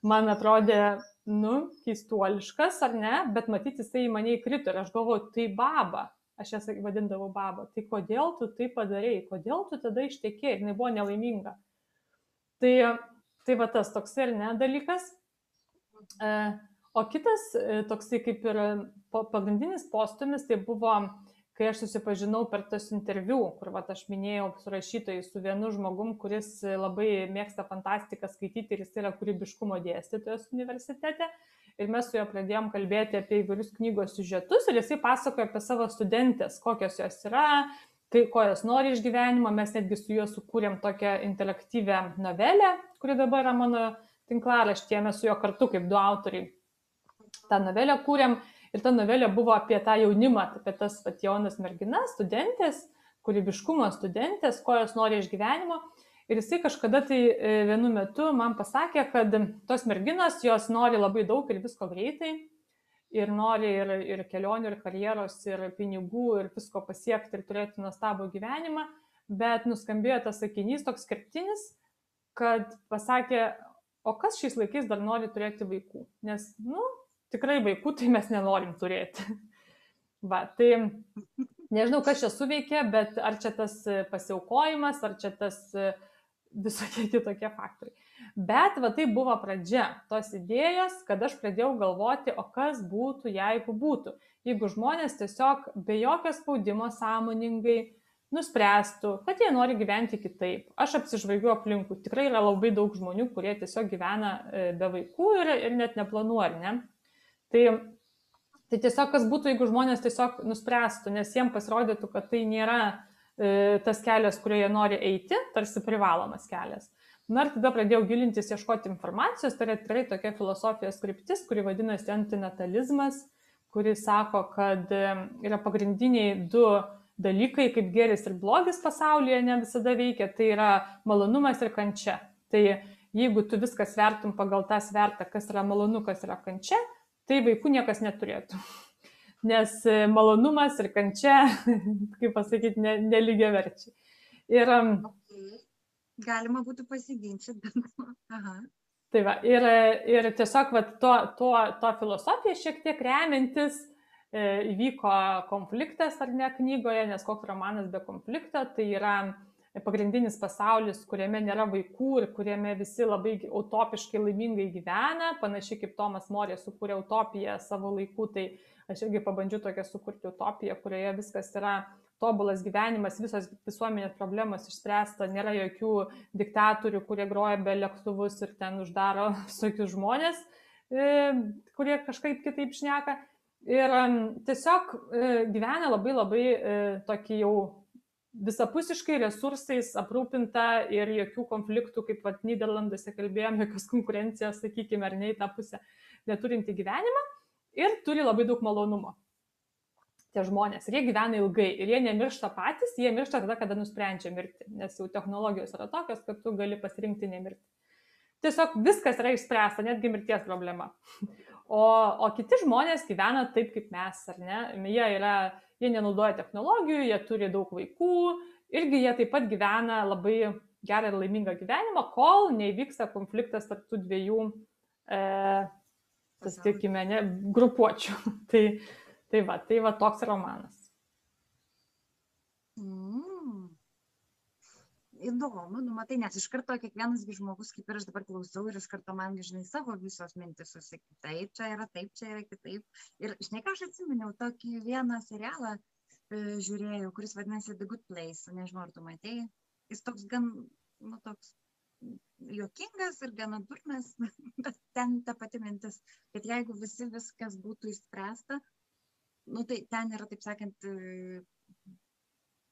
S2: man atrodė nu, keistuoliškas ar ne, bet matyti jisai į mane įkrito ir aš galvoju, tai baba, aš jas vadindavau baba, tai kodėl tu tai padarėjai, kodėl tu tada ištekėjai? Ir jinai buvo nelaiminga. Tai, tai va tas toks ir ne dalykas. E, o kitas e, toksai kaip ir pagrindinis postumis, tai buvo kai aš susipažinau per tas interviu, kur vat, aš minėjau su rašytojai, su vienu žmogum, kuris labai mėgsta fantastiką skaityti ir jis yra kūrybiškumo dėstytojas universitete. Ir mes su juo pradėjom kalbėti apie įvairius knygos siužetus ir jisai pasakoja apie savo studentės, kokios jos yra, kai, ko jos nori iš gyvenimo. Mes netgi su juo sukūrėm tokią interaktyvę novelę, kuri dabar yra mano tinklaraštėje, mes su juo kartu kaip du autoriai tą novelę kūrėm Ir ta novelė buvo apie tą jaunimą, apie tas pat jaunas merginas, studentės, kūrybiškumo studentės, ko jos nori iš gyvenimo. Ir jisai kažkada tai e, vienu metu man pasakė, kad tos merginos jos nori labai daug ir visko greitai. Ir nori ir, ir kelionių, ir karjeros, ir pinigų, ir visko pasiekti, ir turėti nuostabų gyvenimą. Bet nuskambėjo tas sakinys toks skirtinis, kad pasakė, o kas šiais laikais dar nori turėti vaikų? Nes, nu, tikrai vaikų tai mes nenorim turėti. <laughs> Va, tai nežinau, kas čia suveikė, bet ar čia tas pasiaukojimas, ar čia tas visokie <laughs> kitokie faktoriai. Bet va tai buvo pradžia tos idėjos, kad aš pradėjau galvoti, o kas būtų, jeigu būtų. Jeigu žmonės tiesiog be jokio spaudimo sąmoningai nuspręstų, kad jie nori gyventi kitaip. Aš apsižvalgiu aplinkų. Tikrai yra labai daug žmonių, kurie tiesiog gyvena e, be vaikų ir, ir net neplanuoja, ne? Tai, tai tiesiog kas būtų, jeigu žmonės tiesiog nuspręstų, nes jiems pasirodytų, kad tai nėra e, tas kelias, kurioje nori eiti, tarsi privalomas kelias. Na ir tada pradėjau gilintis, ieškoti informacijos, tai yra tikrai tokia filosofijos kryptis, kuri vadinasi antinatalizmas, kuri sako, kad e, yra pagrindiniai du dalykai, kaip geris ir blogis pasaulyje ne visada veikia, tai yra malonumas ir kančia. Tai jeigu tu viskas vertum pagal tą svertą, kas yra malonu, kas yra kančia, tai vaikų niekas neturėtų. <laughs> Nes e, malonumas ir kančia, <laughs> kaip pasakyti, ne, nelygia verčiai.
S1: Ir, okay. Galima būtų pasiginčyti. <laughs>
S2: Tai va, ir, ir tiesiog va, to, to, to filosofiją šiek tiek remiantis e, įvyko konfliktas ar ne knygoje, nes koks romanas be konflikto, tai yra pagrindinis pasaulis, kuriame nėra vaikų ir kuriame visi labai utopiškai laimingai gyvena, panašiai kaip Tomas Morė sukūrė utopiją savo laiku, tai aš irgi pabandžiau tokią sukurti utopiją, kurioje viskas yra tobulas gyvenimas, visos visuomenės problemos išspręsta, nėra jokių diktatorių, kurie groja be lėktuvus ir ten uždaro <laughs> visokius žmonės, e, kurie kažkaip kitaip šneka. Ir tiesiog e, gyvena labai labai e, tokį jau visapusiškai resursais aprūpinta ir jokių konfliktų, kaip vat Niderlanduose kalbėjom, jokios konkurencijos, sakykime, ar ne į tą pusę, neturinti gyvenimą ir turi labai daug malonumo. Tie žmonės. Ir jie gyvena ilgai. Ir jie nemiršta patys, jie miršta tada, kada nusprendžia mirti. Nes jau technologijos yra tokios, kad tu gali pasirinkti nemirti. Tiesiog viskas yra išspręsta, netgi mirties problema. O, o kiti žmonės gyvena taip kaip mes, ar ne? Jie, yra, jie nenaudoja technologijų, jie turi daug vaikų irgi jie taip pat gyvena labai gerą ir laimingą gyvenimą, kol neįvyksta konfliktas tarp tų dviejų, e, sakykime, grupuočių. <laughs> tai, tai va, tai va toks romanas.
S1: Įdomu, nu matai, nes iš karto kiekvienas žmogus, kaip ir aš dabar klausau, ir iš karto man, žinai, savo visos mintis susakyti, taip, čia yra taip, čia yra kitaip. Ir, žinai, ką aš atsiminiau, tokį vieną serialą e, žiūrėjau, kuris vadinasi The Good Place, nežinau, ar tu matėjai. Jis toks gan, nu, toks juokingas ir gana durnas, <laughs> bet ten ta pati mintis, kad jeigu visi viskas būtų išspręsta, nu, tai ten yra, taip sakant,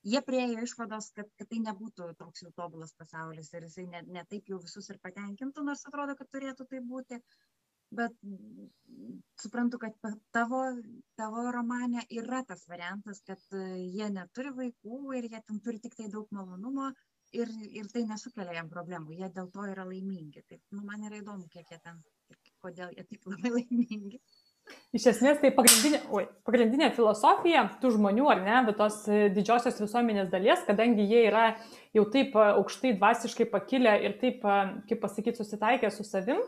S1: jie priejo išvados, kad, kad tai nebūtų toks jau tobulas pasaulis ir jisai ne, ne taip jau visus ir patenkintų, nors atrodo, kad turėtų tai būti. Bet suprantu, kad tavo, tavo romane yra tas variantas, kad jie neturi vaikų ir jie ten turi tik tai daug malonumo ir, ir tai nesukelia jam problemų, jie dėl to yra laimingi. Tai nu, man yra įdomu, kiek jie ten kodėl jie taip <laughs> labai laimingi.
S2: Iš esmės, tai pagrindinė, oi, pagrindinė filosofija tų žmonių, ar ne, bet tos e, didžiosios visuomenės dalies, kadangi jie yra jau taip e, aukštai dvasiškai pakilę ir taip, e, kaip pasakyti, susitaikę su savim,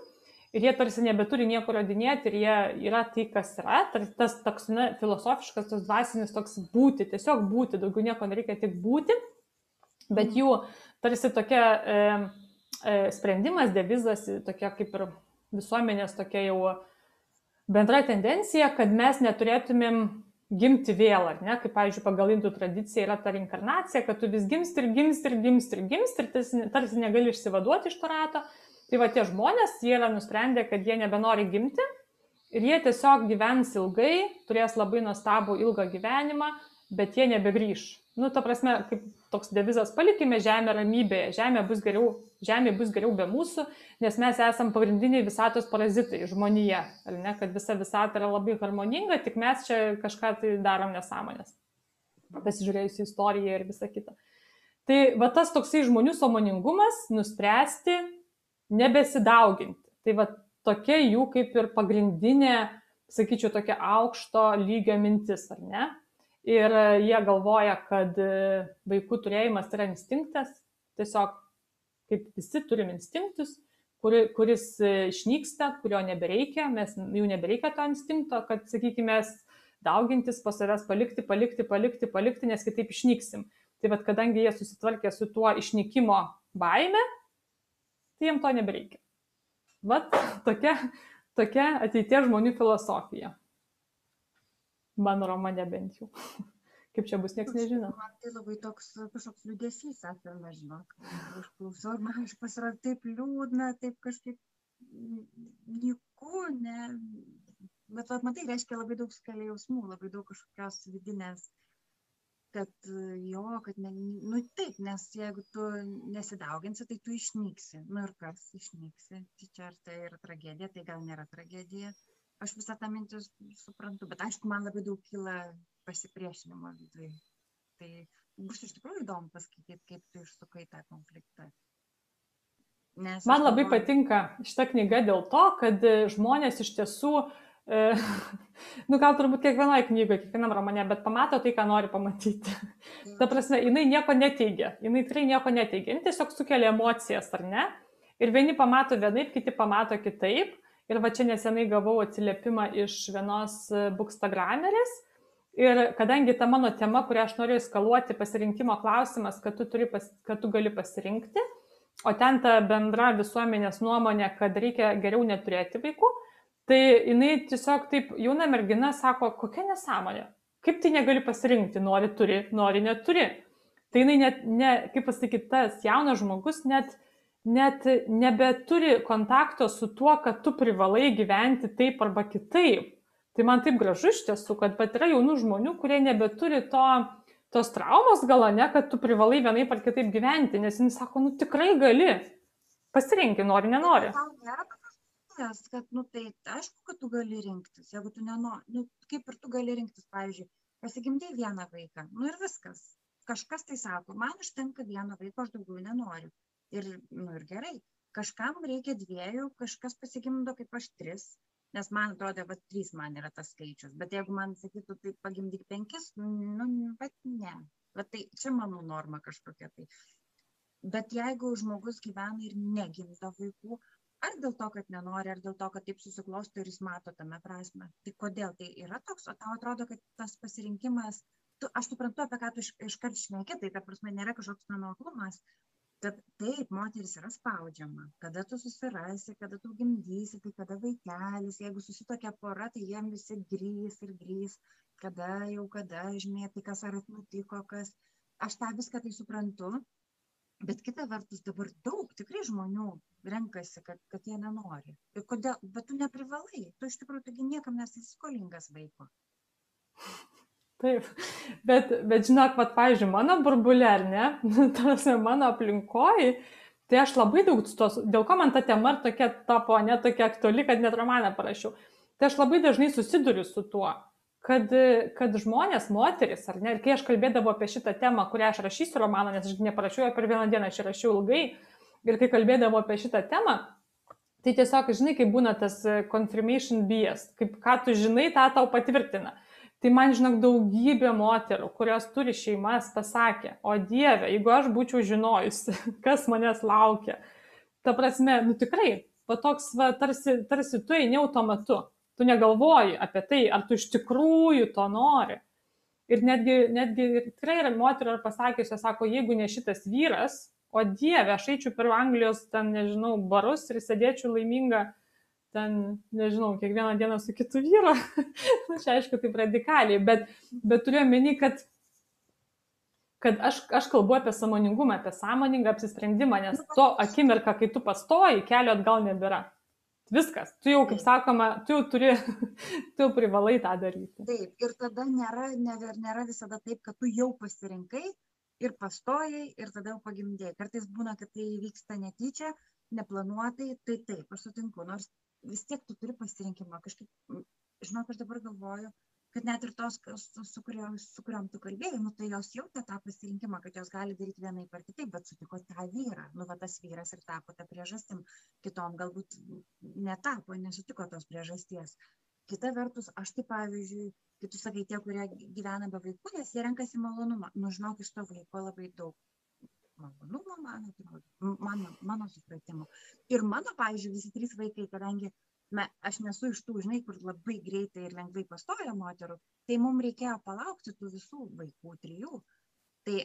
S2: ir jie tarsi nebeturi nieko rodinėti, ir jie yra tai, kas yra, tas toks na, filosofiškas, tas dvasinis toks būti, tiesiog būti, daugiau nieko nereikia tik būti, bet jų tarsi tokia e, e, sprendimas, devizas, tokia kaip ir visuomenės tokia jau bendra tendencija, kad mes neturėtumėm gimti vėl, ar ne, kaip, pavyzdžiui, pagal indų tradiciją yra ta reinkarnacija, kad tu vis gimsti ir gimsti ir gimsti ir gimsti ir tarsi, tarsi negali išsivaduoti iš to rato. Tai va tie žmonės, jie yra nusprendę, kad jie nebenori gimti ir jie tiesiog gyvens ilgai, turės labai nuostabų ilgą gyvenimą, bet jie nebegrįž nu, ta prasme, kaip toks devizas, palikime žemę ramybėje, žemė bus geriau, žemė bus geriau be mūsų, nes mes esame pagrindiniai visatos parazitai žmonėje, ar ne, kad visa visata yra labai harmoninga, tik mes čia kažką tai darom nesąmonės, pasižiūrėjus į istoriją ir visą kitą. Tai va tas toksai žmonių samoningumas nuspręsti nebesidauginti. Tai va tokia jų kaip ir pagrindinė, sakyčiau, tokia aukšto lygio mintis, ar ne? Ir e, jie galvoja, kad e, vaikų turėjimas yra instinktas, tiesiog kaip visi turim instinktus, kuri, kuris e, išnyksta, kurio nebereikia, mes jau nebereikia to instinkto, kad, sakykime, daugintis po savęs, palikti, palikti, palikti, palikti, nes kitaip išnyksim. Tai vad, kadangi jie susitvarkė su tuo išnykimo baime, tai jiems to nebereikia. Vat tokia, tokia ateities žmonių filosofija. Mano romane bent jau. <laughs> Kaip čia bus, niekas nežino.
S1: Man tai labai toks kažkoks liūdėsys apima, žinok. Aš klausau ir man iš pasirodė taip liūdna, taip kažkaip niku, ne. Bet, vat, matai, reiškia labai daug skalė jausmų, labai daug kažkokios vidinės, kad jo, kad, ne, nu taip, nes jeigu tu nesidauginsi, tai tu išnyksi. Nu ir kas išnyksi? Tai čia ar tai yra tragedija, tai gal nėra tragedija aš visą tą mintį suprantu, bet aišku, man labai daug kyla pasipriešinimo viduje. Tai bus iš tikrųjų įdomu paskaityti, kaip tu išsukai tą konfliktą.
S2: Nes man labai galvoju... patinka šita knyga dėl to, kad e, žmonės iš tiesų, e, <laughs> nu gal turbūt kiekvienoje knygoje, kiekvienam romane, bet pamato tai, ką nori pamatyti. Ja. Ta prasme, jinai nieko neteigia, jinai tikrai nieko neteigia, jinai tiesiog sukelia emocijas, ar ne? Ir vieni pamato vienaip, kiti pamato kitaip. Ir va čia nesenai gavau atsiliepimą iš vienos e, bookstagramerės. Ir kadangi ta mano tema, kurią aš noriu eskaluoti, pasirinkimo klausimas, kad tu, pas, kad tu gali pasirinkti, o ten ta bendra visuomenės nuomonė, kad reikia geriau neturėti vaikų, tai jinai tiesiog taip, jauna mergina sako, kokia nesąmonė, kaip tai negali pasirinkti, nori turi, nori neturi. Tai jinai net, ne, kaip pasakyti, tas jaunas žmogus net net nebeturi kontakto su tuo, kad tu privalai gyventi taip arba kitaip. Tai man taip gražu iš tiesų, kad pat yra jaunų žmonių, kurie nebeturi to, tos traumos gal ne, kad tu privalai vienaip ar kitaip gyventi, nes jis sako, nu tikrai gali, pasirinkti, nori, nenori.
S1: Nes, kad, nu, tai aišku, kad tu gali rinktis, jeigu tu nenori, nu, kaip ir tu gali rinktis, pavyzdžiui, pasigimdė vieną vaiką, nu ir viskas. Kažkas tai sako, man užtenka vieno vaiko, aš daugiau nenoriu ir, nu, ir gerai. Kažkam reikia dviejų, kažkas pasigimdo kaip aš tris, nes man atrodo, kad trys man yra tas skaičius. Bet jeigu man sakytų, tai pagimdyk penkis, nu, bet ne. Va tai čia mano norma kažkokia tai. Bet jeigu žmogus gyvena ir negimdo vaikų, ar dėl to, kad nenori, ar dėl to, kad taip susiklosto ir jis mato tame prasme, tai kodėl tai yra toks, o tau atrodo, kad tas pasirinkimas, tu, aš suprantu, apie ką tu iš, iškart šneki, tai ta prasme nėra kažkoks nenoklumas, kad taip, moteris yra spaudžiama, kada tu susirasi, kada tu gimdysi, tai kada vaikelis, jeigu susitokia pora, tai jiem visi grįs ir grįs, kada jau kada, žinai, kas ar nutiko, kas. Aš tą viską tai suprantu, bet kita vertus dabar daug tikrai žmonių renkasi, kad, kad jie nenori. Ir kodėl, bet tu neprivalai, tu iš tikrųjų taigi niekam nesi skolingas vaiko.
S2: Taip, bet, bet žinok, pat, pavyzdžiui, mano burbulė, ar ne, <laughs> tas mano aplinkoji, tai aš labai daug tos, dėl ko man ta tema tokia tapo, ne tokia aktuali, kad net romaną parašiau. Tai aš labai dažnai susiduriu su tuo, kad, kad žmonės, moteris, ar ne, ir kai aš kalbėdavau apie šitą temą, kurią aš rašysiu romaną, nes aš neparašiau per vieną dieną, aš rašiau ilgai, ir kai kalbėdavau apie šitą temą, tai tiesiog, žinai, kaip būna tas confirmation bias, kaip ką tu žinai, tą tau patvirtina. Tai man, žinok, daugybė moterų, kurios turi šeimas, pasakė, o Dieve, jeigu aš būčiau žinojusi, <laughs> kas manęs laukia, ta prasme, nu tikrai, va toks, va, tarsi, tarsi tu eini automatu, tu negalvoji apie tai, ar tu iš tikrųjų to nori. Ir netgi, netgi tikrai yra moterų ar pasakiusios, sako, jeigu ne šitas vyras, o Dieve, aš eičiau per Anglijos, ten, nežinau, barus ir sėdėčiau laiminga ten, nežinau, kiekvieną dieną su kitu vyru. <laughs> nu, čia aišku, taip radikaliai, bet, bet turiu omeny, kad, kad aš, aš kalbu apie samoningumą, apie sąmoningą apsisprendimą, nes to akimirką, kai tu pastoji, kelio atgal nebėra. Viskas, tu jau, kaip sakoma, tu jau turi, <laughs> tu jau privalai tą daryti.
S1: Taip, ir tada nėra, nėra, nėra visada taip, kad tu jau pasirinkai ir pastojai ir tada jau pagimdėjai. Kartais būna, kad tai vyksta netyčia, neplanuotai, tai taip, aš sutinku, nors vis tiek tu turi pasirinkimą. Kažkaip, žinok, aš dabar galvoju, kad net ir tos, su, su, kuriuom, su kuriuom tu kalbėjai, nu, tai jos jautė tą pasirinkimą, kad jos gali daryti vienai per kitaip, bet sutiko tą vyrą. Nu, va tas vyras ir tapo tą priežastim. Kitom galbūt netapo, nesutiko tos priežasties. Kita vertus, aš tai pavyzdžiui, kai tu sakai, tie, kurie gyvena be vaikų, nes jie renkasi malonumą. Nu, žinok, iš to vaiko labai daug malonumo, man atrodo, mano, mano supratimu. Ir mano, pavyzdžiui, visi trys vaikai, kadangi me, aš nesu iš tų, žinai, kur labai greitai ir lengvai pastoja moterų, tai mums reikėjo palaukti tų visų vaikų, trijų. Tai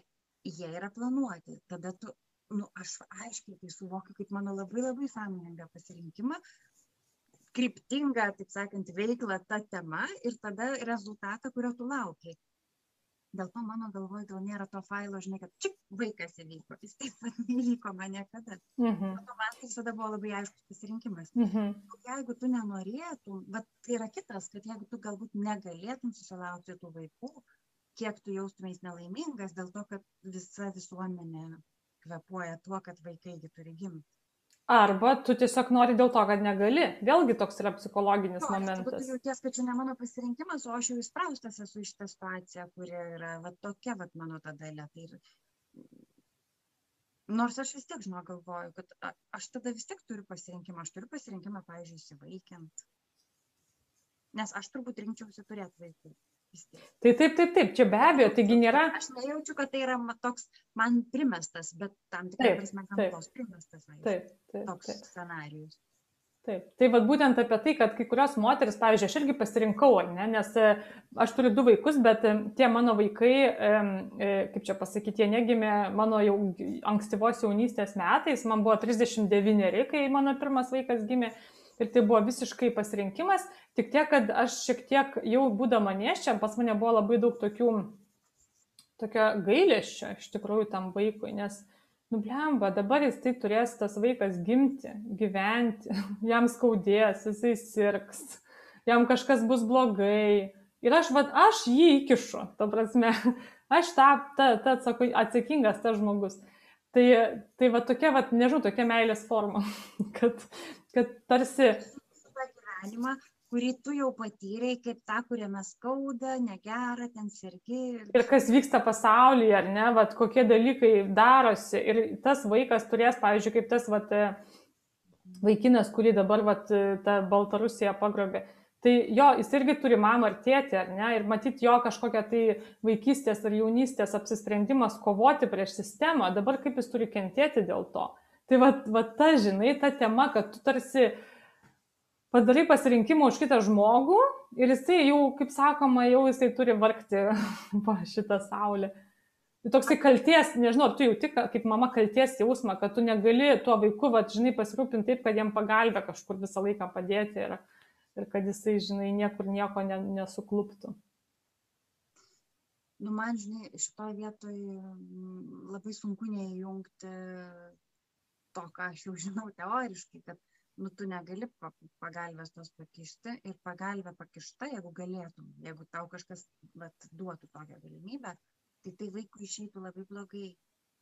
S1: jie yra planuoti. Tada tu, nu, aš aiškiai tai suvokiu kaip mano labai labai sąmoningą pasirinkimą, kryptingą, taip sakant, veiklą tą temą ir tada rezultatą, kurio tu laukiai dėl to mano galvoj gal nėra to failo, žinai, kad čia vaikas įvyko, jis taip pat <laughs> neįvyko man niekada. Mm man tai visada buvo labai aiškus pasirinkimas. Mm jeigu tu nenorėtum, bet tai yra kitas, kad jeigu tu galbūt negalėtum susilaukti tų vaikų, kiek tu jaustumės nelaimingas dėl to, kad visa visuomenė kvepuoja tuo, kad vaikai turi gimti.
S2: Arba tu tiesiog nori dėl to, kad negali. Vėlgi toks yra psichologinis jo, momentas.
S1: Tu jauties, kad čia ne mano pasirinkimas, o aš jau įspraustas esu iš tą situaciją, kuri yra va, tokia va, mano ta dalė. Tai ir... Nors aš vis tiek, žinau, galvoju, kad aš tada vis tiek turiu pasirinkimą. Aš turiu pasirinkimą, pavyzdžiui, įsivaikiant. Nes aš turbūt rinkčiausi turėti vaikų.
S2: Tai taip, taip, taip, čia be abejo, taigi nėra.
S1: Aš nejaučiu, kad tai yra toks man primestas, bet tam tikrai prasme gamtos primestas. Taip,
S2: taip, taip.
S1: Toks taip. scenarius.
S2: Taip, tai vad būtent apie tai, kad kai kurios moteris, pavyzdžiui, aš irgi pasirinkau, ne, nes e, aš turiu du vaikus, bet e, tie mano vaikai, e, kaip čia pasakyti, jie negimė mano jau ankstyvos jaunystės metais, man buvo 39, kai mano pirmas vaikas gimė ir tai buvo visiškai pasirinkimas, tik tiek, kad aš šiek tiek jau būdama neščia, pas mane buvo labai daug tokių, tokio gailėščio iš tikrųjų tam vaikui, nes, nublemba, dabar jis tai turės tas vaikas gimti, gyventi, <laughs> jam skaudės, jisai sirgs, jam kažkas bus blogai. Ir aš, vad, aš jį įkišu, ta prasme, <laughs> aš ta, ta, ta atsakingas tas žmogus. Tai, tai va tokia, va, nežinau, tokia meilės forma, <laughs> kad, kad tarsi...
S1: gyvenimą, kurį tu jau patyrei, kaip tą, kuriame skauda, negera, ten sergi.
S2: Ir kas vyksta pasaulyje, ar ne, vat, kokie dalykai darosi. Ir tas vaikas turės, pavyzdžiui, kaip tas vat, vaikinas, kurį dabar vat, ta Baltarusija pagrobė. Tai jo, jis irgi turi mamą ar tėtį, ar ne? Ir matyti jo kažkokią tai vaikystės ar jaunystės apsisprendimas kovoti prieš sistemą, dabar kaip jis turi kentėti dėl to. Tai va, va ta, žinai, ta tema, kad tu tarsi padarai pasirinkimą už kitą žmogų ir jisai jau, kaip sakoma, jau jisai turi vargti <laughs> po šitą saulę. Tai toksai kalties, nežinau, tu jau tik kaip mama kalties jausmą, kad tu negali tuo vaiku, va, žinai, pasirūpinti taip, kad jam pagalbę kažkur visą laiką padėti. Ir, ir kad jisai, žinai, niekur nieko ne, nesukluptų.
S1: Nu, man, žinai, šitoje vietoje labai sunku neįjungti to, ką aš jau žinau teoriškai, kad nu, tu negali pagalbės tos pakišti ir pagalbę pakišta, jeigu galėtum, jeigu tau kažkas vat, duotų tokią galimybę, tai tai vaikui išeitų labai blogai,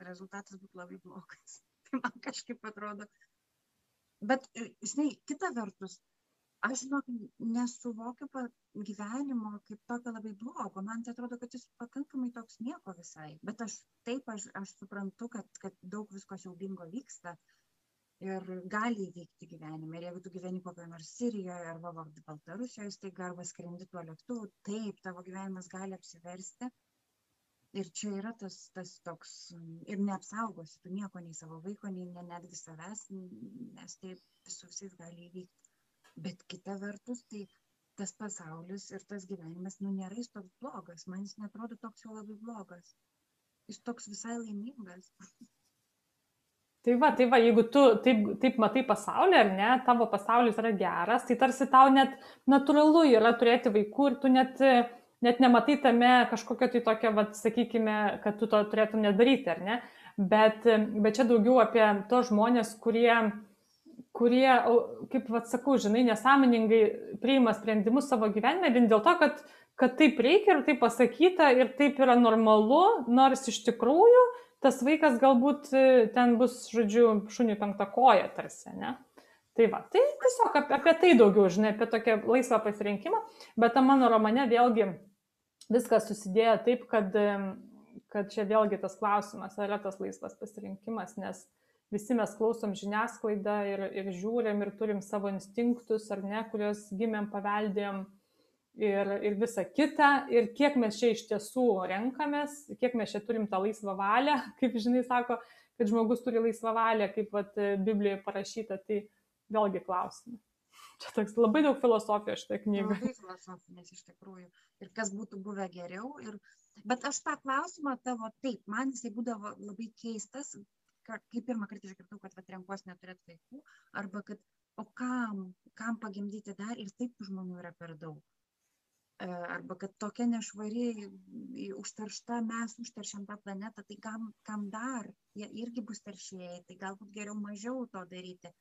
S1: rezultatas būtų labai blogas. <laughs> Tai man kažkaip atrodo. Bet, žinai, kita vertus, aš žinok nesuvokiu gyvenimo kaip tokio labai blogo. Man tai atrodo kad jis pakankamai toks nieko visai. Bet aš taip aš aš suprantu kad kad daug visko siaubingo vyksta ir gali įvykti gyvenime. Ir jeigu tu gyveni kokioj nors sirijoj arba va baltarusijoj staiga arba skrendi tuo lėktuvu taip tavo gyvenimas gali apsiversti. Ir čia yra tas tas toks ir neapsaugosi tu nieko nei savo vaiko nei ne netgi savęs nes taip su visais gali įvykti bet kita vertus tai tas pasaulis ir tas gyvenimas nu nėra jis toks blogas. Man jis neatrodo toks jau labai blogas. Jis toks visai laimingas.
S2: Tai va, tai va, jeigu tu taip, taip matai pasaulį, ar ne, tavo pasaulis yra geras, tai tarsi tau net natūralu yra turėti vaikų ir tu net, net nematai tame kažkokio tai tokio, va, sakykime, kad tu to turėtum nedaryti, ar ne. Bet, bet čia daugiau apie tos žmonės, kurie, kurie, kaip atsakau, žinai, nesąmoningai priima sprendimus savo gyvenime vien dėl to, kad, kad taip reikia ir taip pasakyta ir taip yra normalu, nors iš tikrųjų tas vaikas galbūt e, ten bus, žodžiu, šunių penktą koją tarsi, ne? Tai va, tai tiesiog apie, apie tai daugiau, žinai, apie tokią laisvą pasirinkimą, bet tam mano romane vėlgi viskas susidėjo taip, kad, kad čia vėlgi tas klausimas, ar yra tas laisvas pasirinkimas, nes visi mes klausom žiniasklaidą ir, ir žiūrim ir turim savo instinktus, ar ne, kuriuos gimėm, paveldėjom ir, ir visa kita. Ir kiek mes čia iš tiesų renkamės, kiek mes čia turim tą laisvą valią, <laughs> kaip žinai sako, kad žmogus turi laisvą valią, kaip vat, Biblijoje parašyta, tai vėlgi klausimai. Čia toks labai daug filosofijos šitą knygą.
S1: Labai filosofinės iš tikrųjų. Ir kas būtų buvę geriau. Ir... Bet aš tą klausimą tavo, taip, man jisai būdavo labai keistas, kai pirmą kartą išgirdau, kad vat, renkuos neturėti vaikų, arba kad, o kam, kam pagimdyti dar ir taip žmonių yra per daug. E, arba kad tokia nešvari, užteršta, mes užteršiam tą planetą, tai kam, kam dar, jie irgi bus teršėjai, tai galbūt geriau mažiau to daryti.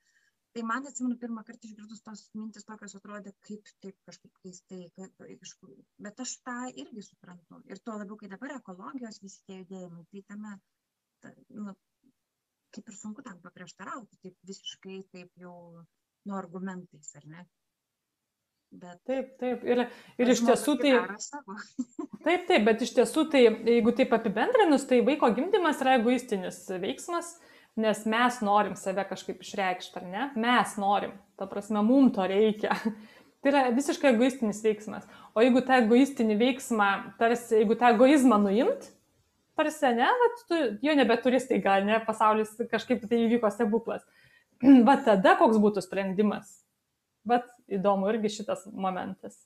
S1: Tai man atsimenu, pirmą kartą išgirdus tos mintis tokios atrodė, kaip taip kažkaip keistai, kaip, bet aš tą irgi suprantu. Ir tuo labiau, kai dabar ekologijos visi tie judėjimai, tai tame, ta, nu, kaip ir sunku tam paprieštarauti, taip visiškai taip jau nu argumentais, ar ne?
S2: Bet taip, taip. Ir, ir iš tiesų tai... <laughs> taip, taip, bet iš tiesų tai, jeigu taip apibendrinus, tai vaiko gimdymas yra egoistinis veiksmas, nes mes norim save kažkaip išreikšti, ar ne? Mes norim. Ta prasme, mum to reikia. <laughs> Tai yra visiškai egoistinis veiksmas. O jeigu tą egoistinį veiksmą, tarsi, jeigu tą egoizmą nuimt, tarsi, ne, vat, tu jo nebeturi staiga, ne, pasaulis kažkaip tai įvyko stebuklas. <clears throat> Va tada koks būtų sprendimas. Bet įdomu irgi šitas momentas.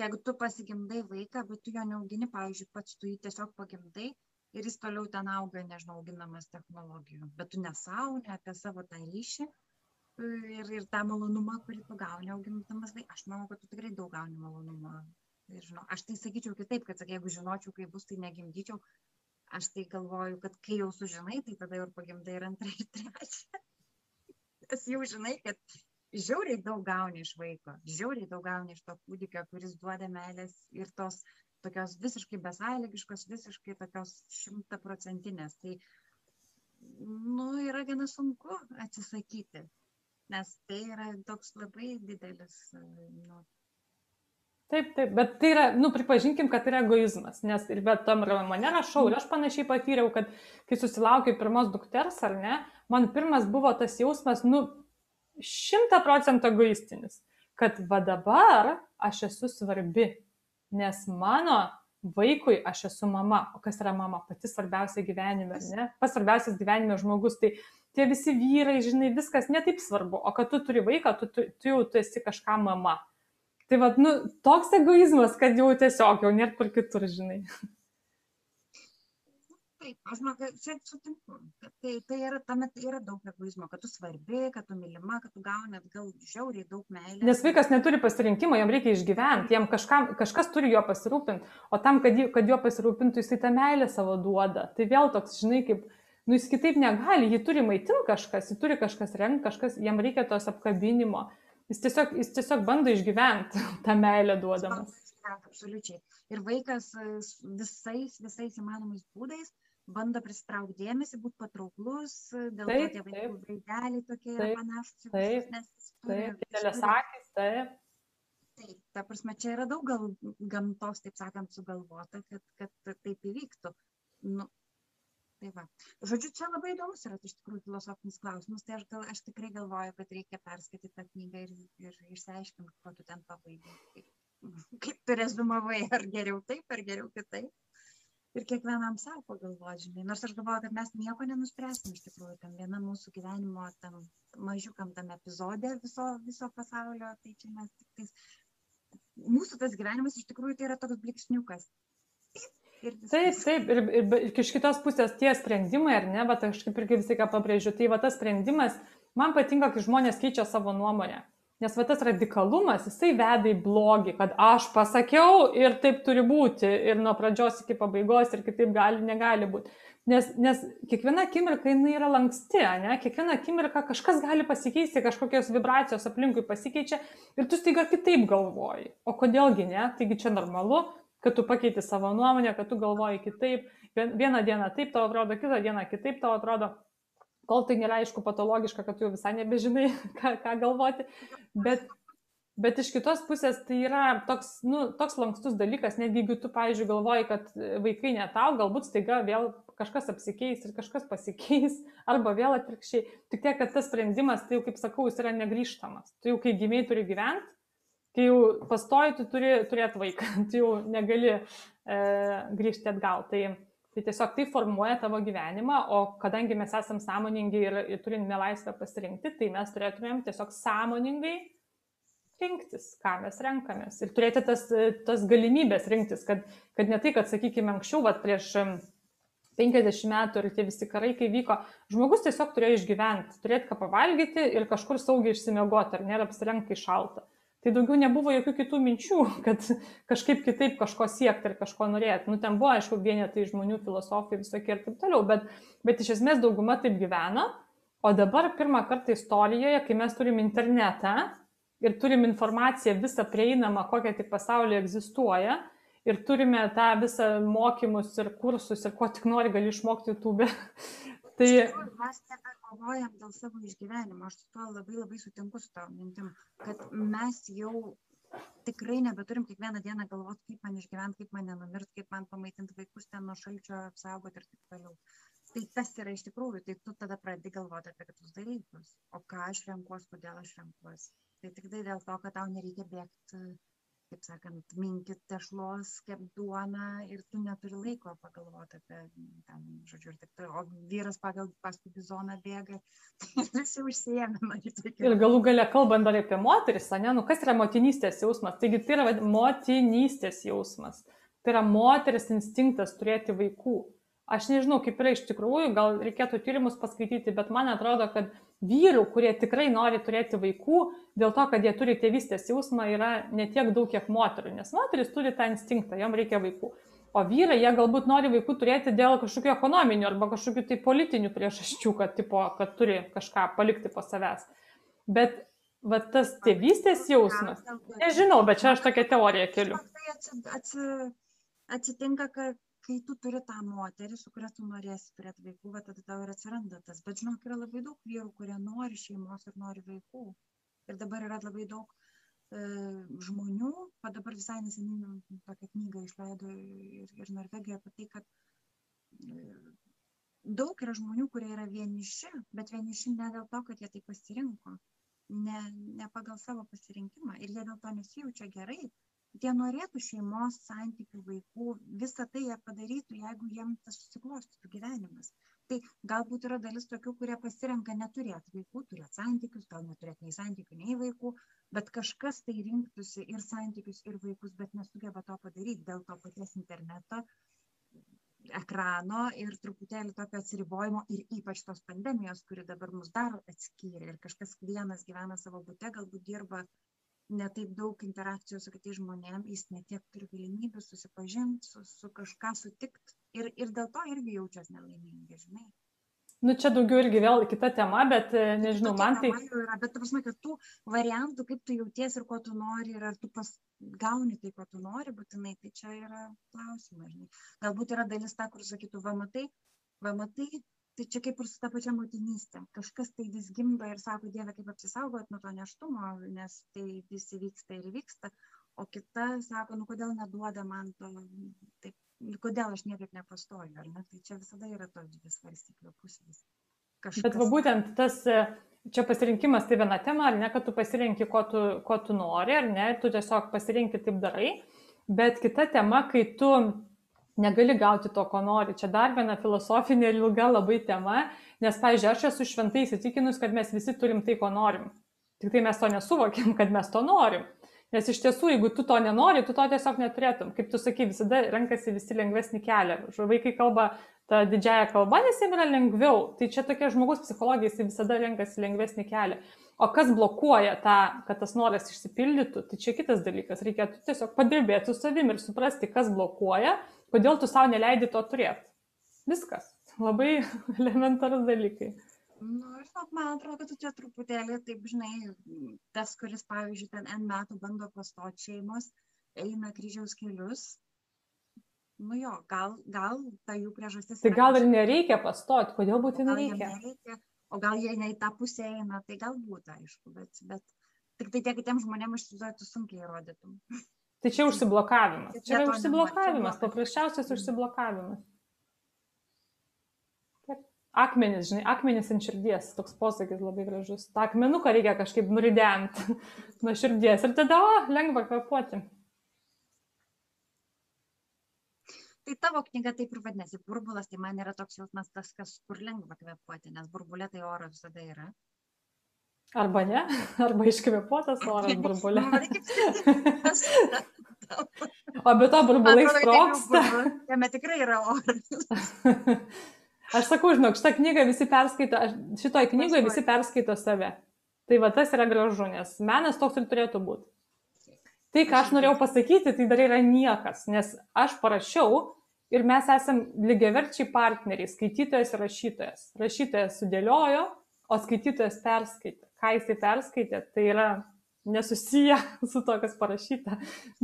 S1: Jeigu tu pasigimdai vaiką, bet tu jo neaugini, pavyzdžiui, pats tu jį tiesiog pagimdai ir jis toliau ten auga, nežinau, auginamas technologijų, bet tu nesau, ne apie savo tą ryšį ir, ir tą malonumą, kurį tu gauni augintamas vaiką. Aš manau, kad tu tikrai daug gauni malonumą ir žinau, aš tai sakyčiau kitaip, kad sakai, jeigu žinočiau, kaip bus, tai negimdyčiau. Aš tai galvoju, kad kai jau sužinai, tai tada jau ir pagimdai ir antrą, ir trečią. <laughs> Nes jau žinai, kad žiauriai daug gauni iš vaiko, žiauriai daug gauni iš to kūdikio, kuris duoda meilės ir tos tokios visiškai besąlygiškos, visiškai tokios šimtaprocentinės. Tai, nu, yra gana sunku atsisakyti, nes tai yra toks labai didelis, nu,
S2: Taip, taip, bet tai yra, nu, pripažinkim, kad tai yra egoizmas, nes ir bet tam romane rašau ir aš panašiai patyriau, kad kai susilaukiau pirmos dukters, ar ne, man pirmas buvo tas jausmas, nu, šimta procentų egoistinis, kad va dabar aš esu svarbi, nes mano vaikui aš esu mama. O kas yra mama? Pati svarbiausia gyvenime, ne? Pats svarbiausias gyvenime žmogus. Tai tie visi vyrai, žinai, viskas netaip svarbu. O kad tu turi vaiką, tu, tu, tu jau tu esi kažką mama. Tai vad, nu, toks egoizmas, kad jau tiesiog jau nėra kur kitur, žinai.
S1: Taip, aš manau, kad čia sutinku. Tai, tai yra, tame yra daug egoizmo, kad tu svarbi, kad tu mylima, kad tu gauni atgal žiauriai daug meilės.
S2: Nes vaikas neturi pasirinkimo, jam reikia išgyventi, jam kažkam, kažkas turi jo pasirūpinti, o tam, kad, kad jo pasirūpintų, jisai tą meilę savo duoda. Tai vėl toks, žinai, kaip, nu jis kitaip negali, jį turi maitinti kažkas, jį turi kažkas renkti, kažkas, jam reikia tos apkabinimo. Jis tiesiog, jis tiesiog bando išgyventi <laughs> tą meilę duodamas.
S1: Absoliučiai. Ir vaikas e, visais, visais įmanomais būdais bando prisitraukti dėmesį, būti patrauklus, dėl taip, to tie vaikų veideliai tokie
S2: taip,
S1: panašus.
S2: Taip, taip, didelės akis, taip.
S1: Taip, ta prasme, čia yra daug gal gamtos, taip sakant, sugalvota, kad, kad taip įvyktų. Nu, tai va. Žodžiu, čia labai įdomus yra iš tikrųjų filosofinis klausimas, tai aš, gal, aš tikrai galvoju, kad reikia perskaityti tą knygą ir, ir išsiaiškinti, ko tu ten pabaigai. Kaip, kaip tu rezumavai, ar geriau taip, ar geriau kitaip ir kiekvienam savo pagalvoti, žinai. Nors aš galvoju, kad mes nieko nenuspręsim iš tikrųjų, tam viena mūsų gyvenimo, tam mažiukam tam epizodė viso, viso pasaulio, tai čia mes tik tais, mūsų tas gyvenimas iš tikrųjų tai yra toks bliksniukas.
S2: Taip, taip, ir, ir, ir iš kitos pusės tie sprendimai, ar ne, bet aš kaip irgi visai ką pabrėžiu, tai va tas sprendimas, man patinka, kai žmonės keičia savo nuomonę. Nes va tas radikalumas, jisai veda į blogį, kad aš pasakiau ir taip turi būti, ir nuo pradžios iki pabaigos, ir kitaip gali, negali būti. Nes, nes kiekviena akimirka jinai yra lanksti, ne? kiekviena akimirka kažkas gali pasikeisti, kažkokios vibracijos aplinkui pasikeičia ir tu staiga kitaip galvoji. O kodėlgi ne? Taigi čia normalu, kad tu pakeiti savo nuomonę, kad tu galvoji kitaip. Vieną dieną taip tau atrodo, kitą dieną kitaip tau atrodo kol tai nėra aišku patologiška, kad tu jau visai nebežinai, <laughs> ką, ką galvoti. Bet, bet iš kitos pusės tai yra toks, nu, toks lankstus dalykas, netgi jeigu tu, pavyzdžiui, galvoji, kad vaikai ne tau, galbūt staiga vėl kažkas apsikeis ir kažkas pasikeis, <laughs> arba vėl atvirkščiai. Tik tiek, kad tas sprendimas, tai jau, kaip sakau, jis yra negryžtamas. Tu jau, kai gimiai, turi gyventi, kai jau pastoji, tu turi turėti vaiką, <laughs> tu jau negali e, grįžti atgal. Tai, Tai tiesiog tai formuoja tavo gyvenimą, o kadangi mes esame sąmoningi ir, ir turime laisvę pasirinkti, tai mes turėtumėm tiesiog sąmoningai rinktis, ką mes renkamės. Ir turėti tas, tas galimybės rinktis, kad, kad ne tai, kad, sakykime, anksčiau, vat, prieš 50 metų ir tie visi karai, kai vyko, žmogus tiesiog turėjo išgyventi, turėti ką pavalgyti ir kažkur saugiai išsimiegoti, ar nėra apsirengti šaltą tai daugiau nebuvo jokių kitų minčių, <laughs> kad kažkaip kitaip kažko siekti ir kažko norėti. Nu, ten buvo, aišku, vienetai žmonių, filosofai visokie ir taip toliau, bet, bet iš esmės dauguma taip gyvena. O dabar pirmą kartą istorijoje, kai mes turim internetą ir turim informaciją visą prieinamą, kokia tik pasaulyje egzistuoja, ir turime tą visą mokymus ir kursus ir ko tik nori gali išmokti YouTube. <laughs>
S1: tai mes kovojam dėl savo išgyvenimo. Aš su tuo labai labai sutinku su tavo mintim, kad mes jau tikrai nebeturim kiekvieną dieną galvoti, kaip man išgyventi, kaip man nenumirti, kaip man pamaitinti vaikus ten nuo šalčio apsaugoti ir taip toliau. Tai tas yra iš tikrųjų, tai tu tada pradedi galvoti apie kitus dalykus. O ką aš renkuosi, kodėl aš renkuosi. Tai tik tai dėl to, kad tau nereikia bėgti kaip sakant, minkit tešlos, kep duoną ir tu neturi laiko pagalvoti apie, ten, žodžiu, ir taip toliau. O vyras pagal paskui bizoną bėga, <laughs> tai visi užsiemė.
S2: Ir galų gale kalbant dar apie moteris, ne, nu kas yra motinystės jausmas? Taigi tai yra motinystės jausmas. Tai yra moteris instinktas turėti vaikų. Aš nežinau, kaip yra iš tikrųjų, gal reikėtų tyrimus paskaityti, bet man atrodo, kad vyrų, kurie tikrai nori turėti vaikų, dėl to, kad jie turi tėvystės jausmą, yra ne tiek daug, kiek moterų, nes moteris turi tą instinktą, jam reikia vaikų. O vyrai, jie galbūt nori vaikų turėti dėl kažkokių ekonominių arba kažkokių tai politinių priežasčių, kad, tipo, kad turi kažką palikti po savęs. Bet va, tas tėvystės jausmas, nežinau, bet čia aš tokią teoriją keliu.
S1: Tai atsitinka, kad kai tu turi tą moterį, su kuria tu norėsi turėti vaikų, va, tada tau ir atsiranda tas. Bet žinok, yra labai daug vyrų, kurie nori šeimos ir nori vaikų. Ir dabar yra labai daug e, žmonių, o dabar visai neseniai tokią knygą išleido ir, ir Norvegija apie tai, kad e, daug yra žmonių, kurie yra vieniši, bet vieniši ne dėl to, kad jie tai pasirinko. ne, ne pagal savo pasirinkimą ir jie dėl to nesijaučia gerai. Jie norėtų šeimos, santykių, vaikų, visą tai jie padarytų, jeigu jiems tas susiklostytų gyvenimas. Tai galbūt yra dalis tokių, kurie pasirenka neturėti vaikų, turėti santykius, gal neturėti nei santykių, nei vaikų, bet kažkas tai rinktųsi ir santykius, ir vaikus, bet nesugeba to padaryti dėl to paties interneto, ekrano ir truputėlį tokio atsiribojimo ir ypač tos pandemijos, kuri dabar mus dar atskyrė ir kažkas vienas gyvena savo būte, galbūt dirba ne taip daug interakcijos su kitais žmonėmis, jis netiek turi galimybių susipažinti, su, su kažką sutikti ir, ir dėl to irgi jaučiasi nelaimingi, žinai.
S2: Nu, čia daugiau irgi vėl kita tema, bet e, nežinau, man tai...
S1: Yra, bet, prasme, kad tų variantų, kaip tu jauties ir ko tu nori, ir ar tu pas, gauni tai, ko tu nori būtinai, tai čia yra klausimas. Žinai. Galbūt yra dalis ta, kur sakytų, va matai, va matai, tai čia kaip ir su ta pačia motinystė. Kažkas tai vis gimdo ir sako, Dieve, kaip apsisaugot nuo to neštumo, nes tai vis įvyksta ir įvyksta. O kita sako, nu kodėl neduoda man to, taip kodėl aš niekaip nepastoju, ar ne? Tai čia visada yra tos dvi svarstyklio pusės.
S2: Kažkas... Bet va būtent tas, e, čia pasirinkimas tai viena tema, ar ne, kad tu pasirinki, ko tu, ko tu nori, ar ne, tu tiesiog pasirinki taip darai. Bet kita tema, kai tu negali gauti to, ko nori. Čia dar viena filosofinė ir ilga labai tema, nes, pavyzdžiui, aš esu šventai įsitikinus, kad mes visi turim tai, ko norim. Tik tai mes to nesuvokiam, <laughs> kad mes to norim. Nes iš tiesų, jeigu tu to nenori, tu to tiesiog neturėtum. Kaip tu sakai, visada renkasi visi lengvesnį kelią. Vaikai kalba tą didžiąją kalbą, nes jiems yra lengviau. Tai čia tokia žmogus psichologija, jis visada renkasi lengvesnį kelią. O kas blokuoja tą, kad tas noras išsipildytų, tai čia kitas dalykas. Reikėtų tiesiog padirbėti su savim ir suprasti, kas blokuoja, kodėl tu savo neleidi to turėti. Viskas. Labai <laughs> elementarus dalykai.
S1: Nu žinok man atrodo kad tu čia truputėlį taip žinai tas kuris pavyzdžiui ten n metų bando pastot šeimos eina kryžiaus kelius. Nu jo gal gal ta jų priežastis
S2: tai gal ir nereikia pastot kodėl būtinai reikia
S1: nereikia? o gal jie ne į tą pusę eina tai galbūt aišku bet bet tiktai tiek kitiem žmonėm aš įsivaizduoju tu sunkiai įrodytum <laughs>
S2: tai čia užsiblokavimas čia yra užsiblokavimas paprasčiausias užsiblokavimas akmenis, žinai, akmenis ant širdies, toks posakis labai gražus. Ta akmenuką reikia kažkaip nuridenti <laughs> nuo širdies. Ir tada, o, lengva kvepuoti.
S1: Tai tavo knyga taip ir vadinasi, burbulas, tai man yra toks jausmas tas, kas kur lengva kvepuoti, nes burbulė tai oro visada yra.
S2: Arba ne, <laughs> arba iškvepuotas oras burbulė. <laughs> o be to burbulai sproksta.
S1: Jame tikrai yra oras. <laughs>
S2: Aš sakau, žinok, šitą knygą visi perskaito, šitoj knygoje visi perskaito save. Tai va tas yra gražu, nes menas toks ir turėtų būti. Tai, ką aš norėjau pasakyti, tai dar yra niekas, nes aš parašiau ir mes esam lygiaverčiai partneriai, skaitytojas ir rašytojas. Rašytojas sudėliojo, o skaitytojas perskaitė. Ką jisai perskaitė, tai yra nesusiję <laughs> su to, kas parašyta,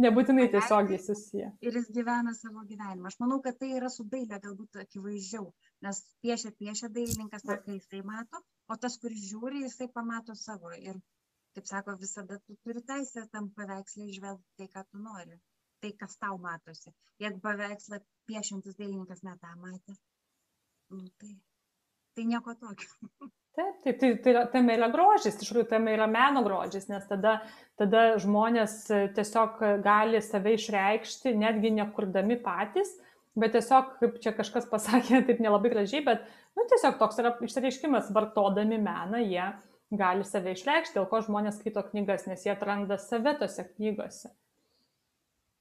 S2: nebūtinai tiesiogiai susiję.
S1: Ir jis gyvena savo gyvenimą. Aš manau, kad tai yra su dailė galbūt akivaizdžiau, nes piešia, piešia dailininkas, tą, kai jisai mato, o tas, kuris žiūri, jisai pamato savo. Ir, kaip sako, visada tu turi teisę tam paveikslį išvelgti tai, ką tu nori, tai, kas tau matosi. Jeigu paveikslą piešiantis dailininkas netą matė, nu, tai, tai nieko tokio. <laughs>
S2: Taip, taip, tai, tai, tame yra grožis, iš tikrųjų tame yra meno grožis, nes tada, tada žmonės e, tiesiog gali save išreikšti, netgi nekurdami patys, bet tiesiog, kaip čia kažkas pasakė, <laughs> taip nelabai gražiai, bet, nu, tiesiog toks yra išreiškimas, vartodami meną, jie gali save išreikšti, dėl ko žmonės skaito knygas, nes jie atranda save tose knygose.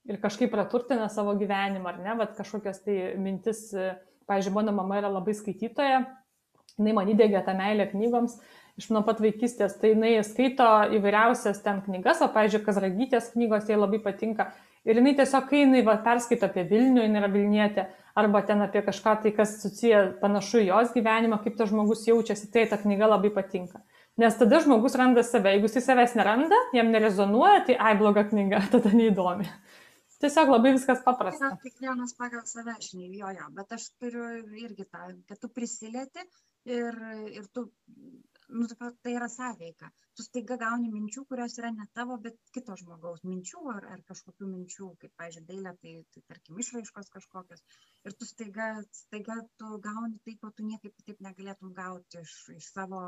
S2: Ir kažkaip praturtina savo gyvenimą, ar ne, bet kažkokias tai mintis, e, pavyzdžiui, mano mama yra labai skaitytoja, jinai man įdėgė tą meilę knygoms iš nuo pat vaikystės, tai jinai skaito įvairiausias ten knygas, o, pavyzdžiui, Kazragytės knygos jai labai patinka. Ir jinai tiesiog, kai jinai va, perskaito apie Vilnių, jinai yra Vilnietė, arba ten apie kažką tai, kas susiję panašu jos gyvenimą, kaip tas žmogus jaučiasi, tai ta knyga labai patinka. Nes tada žmogus randa save, jeigu jis savęs neranda, jam nerezonuoja, tai ai bloga knyga, <laughs> tada neįdomi. Tiesiog labai viskas paprasta.
S1: Kiekvienas pagal save, žinai, jo, jo, bet aš turiu irgi tą, kad tu prisilieti ir, ir nu, tai yra sąveika. Tu staiga gauni minčių, kurios yra ne tavo, bet kito žmogaus minčių ar, ar kažkokių minčių, kaip, pažiūrėjau, dailė, tai, tai tarkim išraiškos kažkokios. Ir tu staiga, staiga tu gauni tai, ko tu niekaip kitaip negalėtum gauti iš, iš savo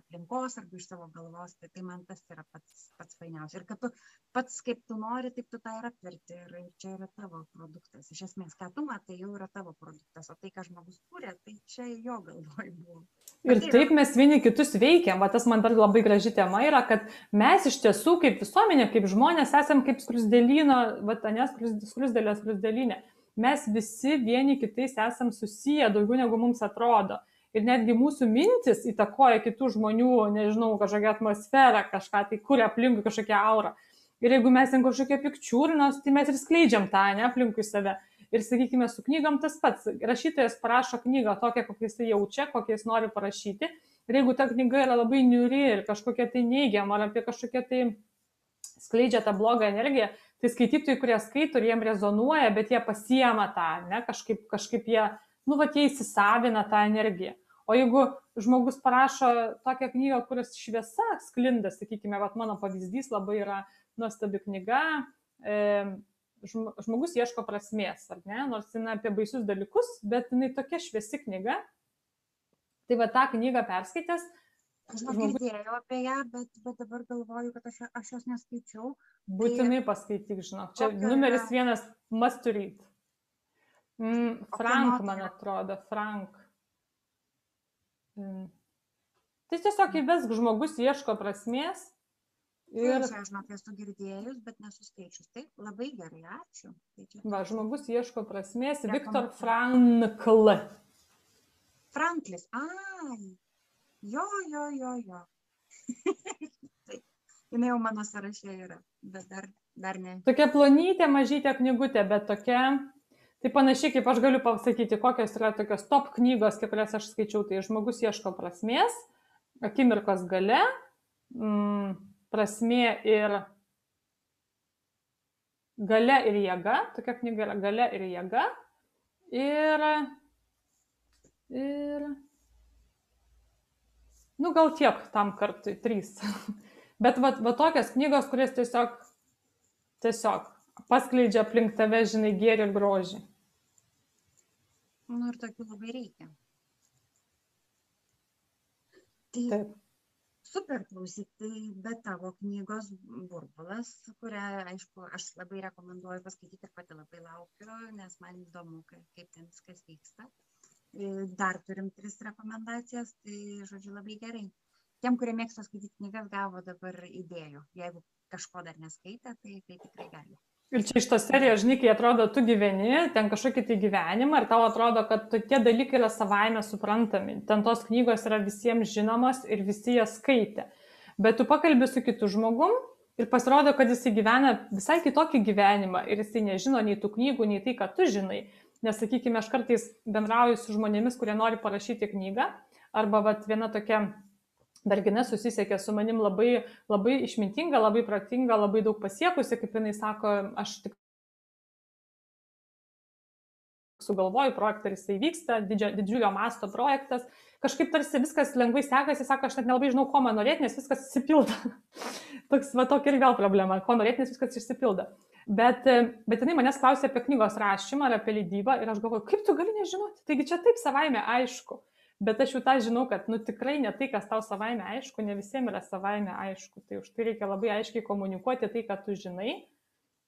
S1: aplinkos arba iš savo galvos. Tai, tai man tas yra pats, pats fainiausia. Ir kad tu pats kaip tu nori, taip tu tą ir apverti. Ir, ir čia yra tavo produktas. Iš esmės, ką tu matai, jau yra tavo produktas. O tai, ką žmogus kūrė, tai čia jo galvoj buvo.
S2: Ir taip mes vieni kitus veikiam, va tas man dar labai graži tema yra, kad mes iš tiesų kaip visuomenė, kaip žmonės esam kaip skrusdėlyno, va nes skrusdėlės skrusdėlynė. Mes visi vieni kitais esam susiję daugiau negu mums atrodo. Ir netgi mūsų mintis įtakoja kitų žmonių, nežinau, kažkokią atmosferą, kažką tai kuria aplinkui kažkokią aurą. Ir jeigu mes ten kažkokie pikčiūrinos, tai mes ir skleidžiam tą, ne, aplinkui save. Ir sakykime, su knygom tas pats. Rašytojas parašo knygą tokią, kokią jis jaučia, kokią jis nori parašyti. Ir jeigu ta knyga yra labai niuri ir kažkokia tai neigiama, ar apie kažkokią tai skleidžia tą blogą energiją, tai skaitytojai, kurie skaito ir jiem rezonuoja, bet jie pasiema tą, ne, kažkaip, kažkaip jie, nu, va, jie įsisavina tą energiją. O jeigu žmogus parašo tokią knygą, kuris šviesa sklinda, sakykime, va, mano pavyzdys labai yra nuostabi knyga, e, žmogus ieško prasmės, ar ne, nors jinai apie baisius dalykus, bet jinai tokia šviesi knyga. Tai va tą knygą perskaitęs.
S1: Aš žmogus... girdėjau apie ją, bet, bet dabar galvoju, kad aš, aš jos neskaičiau.
S2: Būtinai tai... paskaityk, žinok. Čia okay, numeris yra... vienas must read. Mm, Frank, man atrodo, Frank. Mm. Tai tiesiog įvesk žmogus ieško prasmės
S1: Ir čia, žinok, esu girdėjus, bet nesuskaičius. Taip, labai gerai, ačiū. Tai čia...
S2: Va, žmogus ieško prasmės. Viktor Frankl.
S1: Franklis, ai. Jo, jo, jo, jo. <laughs> Taip, jinai jau mano sąraše yra, bet dar, dar ne.
S2: Tokia plonytė, mažytė knygutė, bet tokia. Tai panašiai kaip aš galiu pasakyti, kokios yra tokios top knygos, kurias aš skaičiau, tai žmogus ieško prasmės, akimirkos gale, mm, prasmė ir gale ir jėga, tokia knyga yra gale ir jėga. Ir, ir, nu gal tiek tam kartui, trys. <laughs> Bet va, va tokias knygos, kurias tiesiog, tiesiog paskleidžia aplink tave, žinai, gėrį ir grožį.
S1: Nu ir tokių labai reikia.
S2: Tai Taip
S1: super klausyk tai be tavo knygos burbulas kurią aišku aš labai rekomenduoju paskaityti ir pati labai laukiu nes man įdomu kaip ten viskas vyksta. Dar turim tris rekomendacijas tai žodžiu labai gerai. Tiem kurie mėgsta skaityti knygas gavo dabar idėjų. Jeigu kažko dar neskaitė tai tai tikrai gali
S2: Ir čia iš tos serijos, žinai, kai atrodo, tu gyveni, ten kažkokį tai gyvenimą ir tau atrodo, kad tie dalykai yra savaime suprantami. Ten tos knygos yra visiems žinomos ir visi jas skaitė. Bet tu pakalbė su kitu žmogum ir pasirodo, kad jisai gyvena visai kitokį gyvenimą ir jisai nežino nei tų knygų, nei tai, ką tu žinai. Nes, sakykime, aš kartais bendrauju su žmonėmis, kurie nori parašyti knygą. Arba vat, viena tokia mergina susisiekė su manim labai, labai išmintinga, labai protinga, labai daug pasiekusi, kaip jinai sako, aš tik sugalvoju projektą ir jisai vyksta, didžio, didžiulio masto projektas, kažkaip tarsi viskas lengvai sekasi, sako, aš net nelabai žinau, ko man norėti, nes viskas išsipildo. <laughs> Toks, va, tokia ir vėl problema, ko norėti, nes viskas išsipildo. Bet, bet jinai manęs klausė apie knygos rašymą ar apie leidybą ir aš galvoju, kaip tu gali nežinoti, taigi čia taip savaime aišku bet aš jau tą žinau, kad nu, tikrai ne tai, kas tau savaime aišku, ne visiems yra savaime aišku. Tai už tai reikia labai aiškiai komunikuoti tai, ką tu žinai,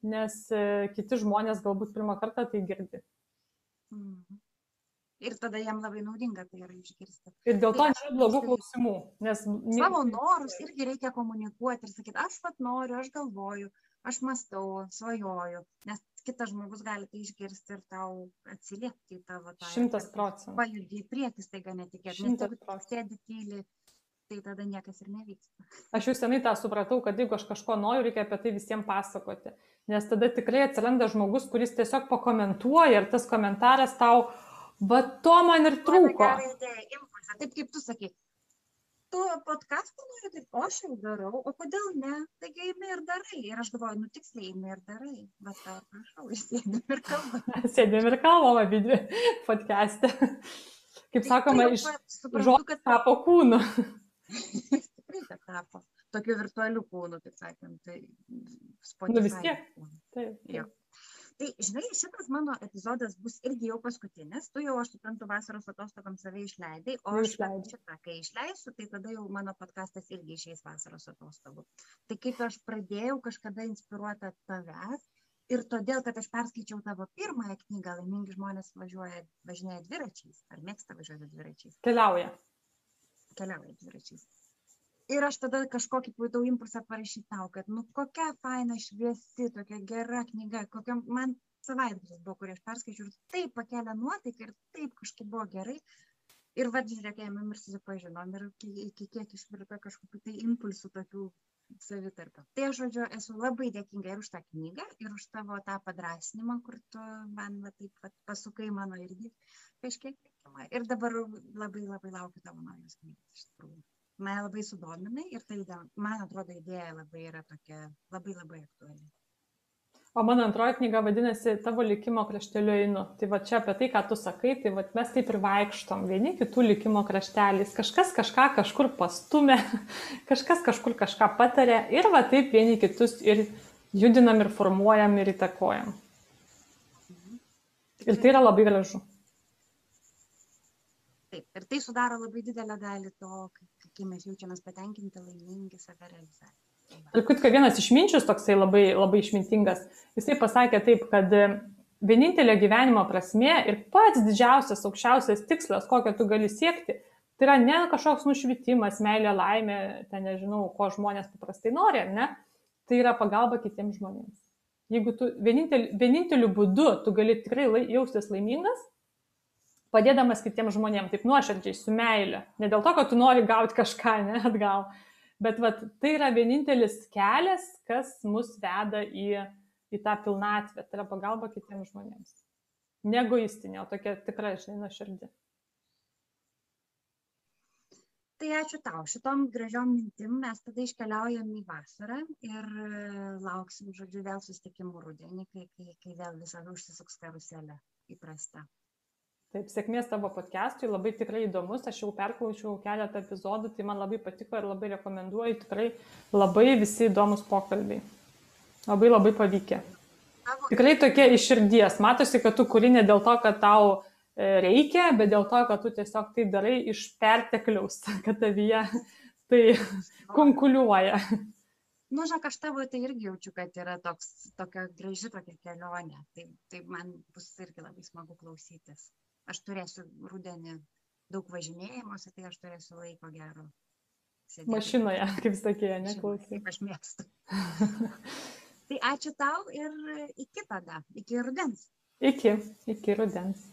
S2: nes e, kiti žmonės galbūt pirmą kartą tai girdi.
S1: Mhm. Ir tada jam labai naudinga tai yra išgirsti.
S2: Ir dėl to tai nėra blogų klausimų. Nes...
S1: Savo norus irgi reikia komunikuoti ir sakyti, aš pat noriu, aš galvoju, aš mastau, svajoju. Nes kitas žmogus gali tai išgirsti ir tau atsiliepti į tavo tą.
S2: Šimtas procentų.
S1: Pajudį į priekį staiga netikėtai. Nes jeigu sėdi tyli, tai tada niekas ir nevyksta. <laughs>
S2: Aš jau senai tą supratau, kad jeigu aš kažko noriu, reikia apie tai visiems pasakoti. Nes tada tikrai atsiranda žmogus, kuris tiesiog pakomentuoja ir tas komentaras tau, va to man ir trūko.
S1: Taip kaip tu sakai, tu podkastą nori daryt o aš jau darau o kodėl ne taigi imi ir darai ir aš galvoju nu tiksliai imi ir darai va tau prašau ir sėdim ir kalbam <laughs>
S2: sėdim ir kalbam abidvi podkaste kaip sakoma iš žodžių tapo kūnu
S1: Tikrai, kad tapo tokiu virtualiu kūnu, taip sakant. Tai Spotify.
S2: Nu vis tiek. Taip, taip.
S1: Tai, žinai, šitas mano epizodas bus irgi jau paskutinis. Tu jau, aš suprantu, vasaros atostogam save išleidai, o aš šitą, kai išleisiu, tai tada jau mano podkastas irgi išeis vasaros atostogų. Tai kaip aš pradėjau kažkada inspiruota tavęs ir todėl, kad aš perskaičiau tavo pirmąją knygą, laimingi žmonės važiuoja, važinėja dviračiais, ar mėgsta važiuoti dviračiais,
S2: Keliauja.
S1: keliauja dviračiais. Ir aš tada kažkokį pajutau impulsą parašyti tau, kad, nu, kokia faina, šviesi, tokia gera knyga, kokia man savaitgalis buvo, kurį aš perskaičiau ir taip pakelia nuotaiką ir taip kažkaip buvo gerai. Ir vad, žiūrėk, ėmėm ir susipažinom ir iki, kiek išvirto kažkokių tai impulsų tokių savitarpio. Tai aš, žodžiu, esu labai dėkinga ir už tą knygą, ir už tavo tą padrasinimą, kur tu man va, taip va, pasukai mano irgi kažkiek. Ir dabar labai labai laukiu tavo naujos knygos. iš tikrųjų. Mane labai sudominai ir tai, man atrodo, idėja labai yra tokia, labai labai aktuali.
S2: O mano antroji knyga vadinasi Tavo likimo krašteliu einu. Tai va čia apie tai, ką tu sakai, tai va mes taip ir vaikštom, vieni kitų likimo krašteliais. Kažkas kažką kažkur pastumė, <laughs> kažkas kažkur kažką patarė ir va taip vieni kitus ir judinam ir formuojam ir įtakojam. Ir tai yra labai gražu.
S1: Taip, ir tai sudaro labai didelę dalį to, kai- kai mes jaučiamės patenkinti, laimingi, save realizaciją.
S2: Ir kitką vienas išminčius toksai labai, labai išmintingas, jisai pasakė taip, kad e, vienintelė gyvenimo prasme ir pats didžiausias, aukščiausias tikslas, kokio tu gali siekti, tai yra ne kažkoks nušvitimas, meilė, laimė, ten nežinau, ko žmonės paprastai nori, ne, tai yra pagalba kitiems žmonėms. Jeigu tu vienintel, vieninteliu būdu tu gali tikrai lai, jaustis laimingas, padėdamas kitiems žmonėms, taip nuoširdžiai, su meile. Ne dėl to, kad tu nori gauti kažką, ne atgal, Bet vat, tai yra vienintelis kelias, kas mus veda į, į tą pilnatvę, tai yra pagalba kitiems žmonėms. Negoistinė, o tokia tikra, žinai, nuoširdį.
S1: Tai ačiū tau. Šitom gražiom mintim mes tada iškeliaujam į vasarą ir e, lauksim, žodžiu, vėl susitikimų rudenį, kai, kai, kai vėl visada užsisuks karuselė įprasta.
S2: Taip, sėkmės tavo podcast'ui, labai tikrai įdomus, aš jau perklausiau keletą epizodų, tai man labai patiko ir labai rekomenduoju, tikrai labai visi įdomus pokalbiai. Labai labai pavykę.
S1: Tavo
S2: Tikrai tokie iš širdies, matosi, kad tu kuri ne dėl to, kad tau e, reikia, bet dėl to, kad tu tiesiog tai darai iš pertekliaus, <laughs> kad tavyje tai <laughs> konkuliuoja.
S1: Nu, žinok, aš tavo tai irgi jaučiu, kad yra toks, tokia graži tokia kelionė. Tai, tai man bus irgi labai smagu klausytis. Aš turėsiu rudenį daug važinėjimuose, tai aš turėsiu laiko gero. sėdėti
S2: Mašinoje, kaip sakė, neklausai.
S1: Kaip aš mėgstu. tai ačiū tau ir iki tada, iki rudens.
S2: Iki, iki rudens.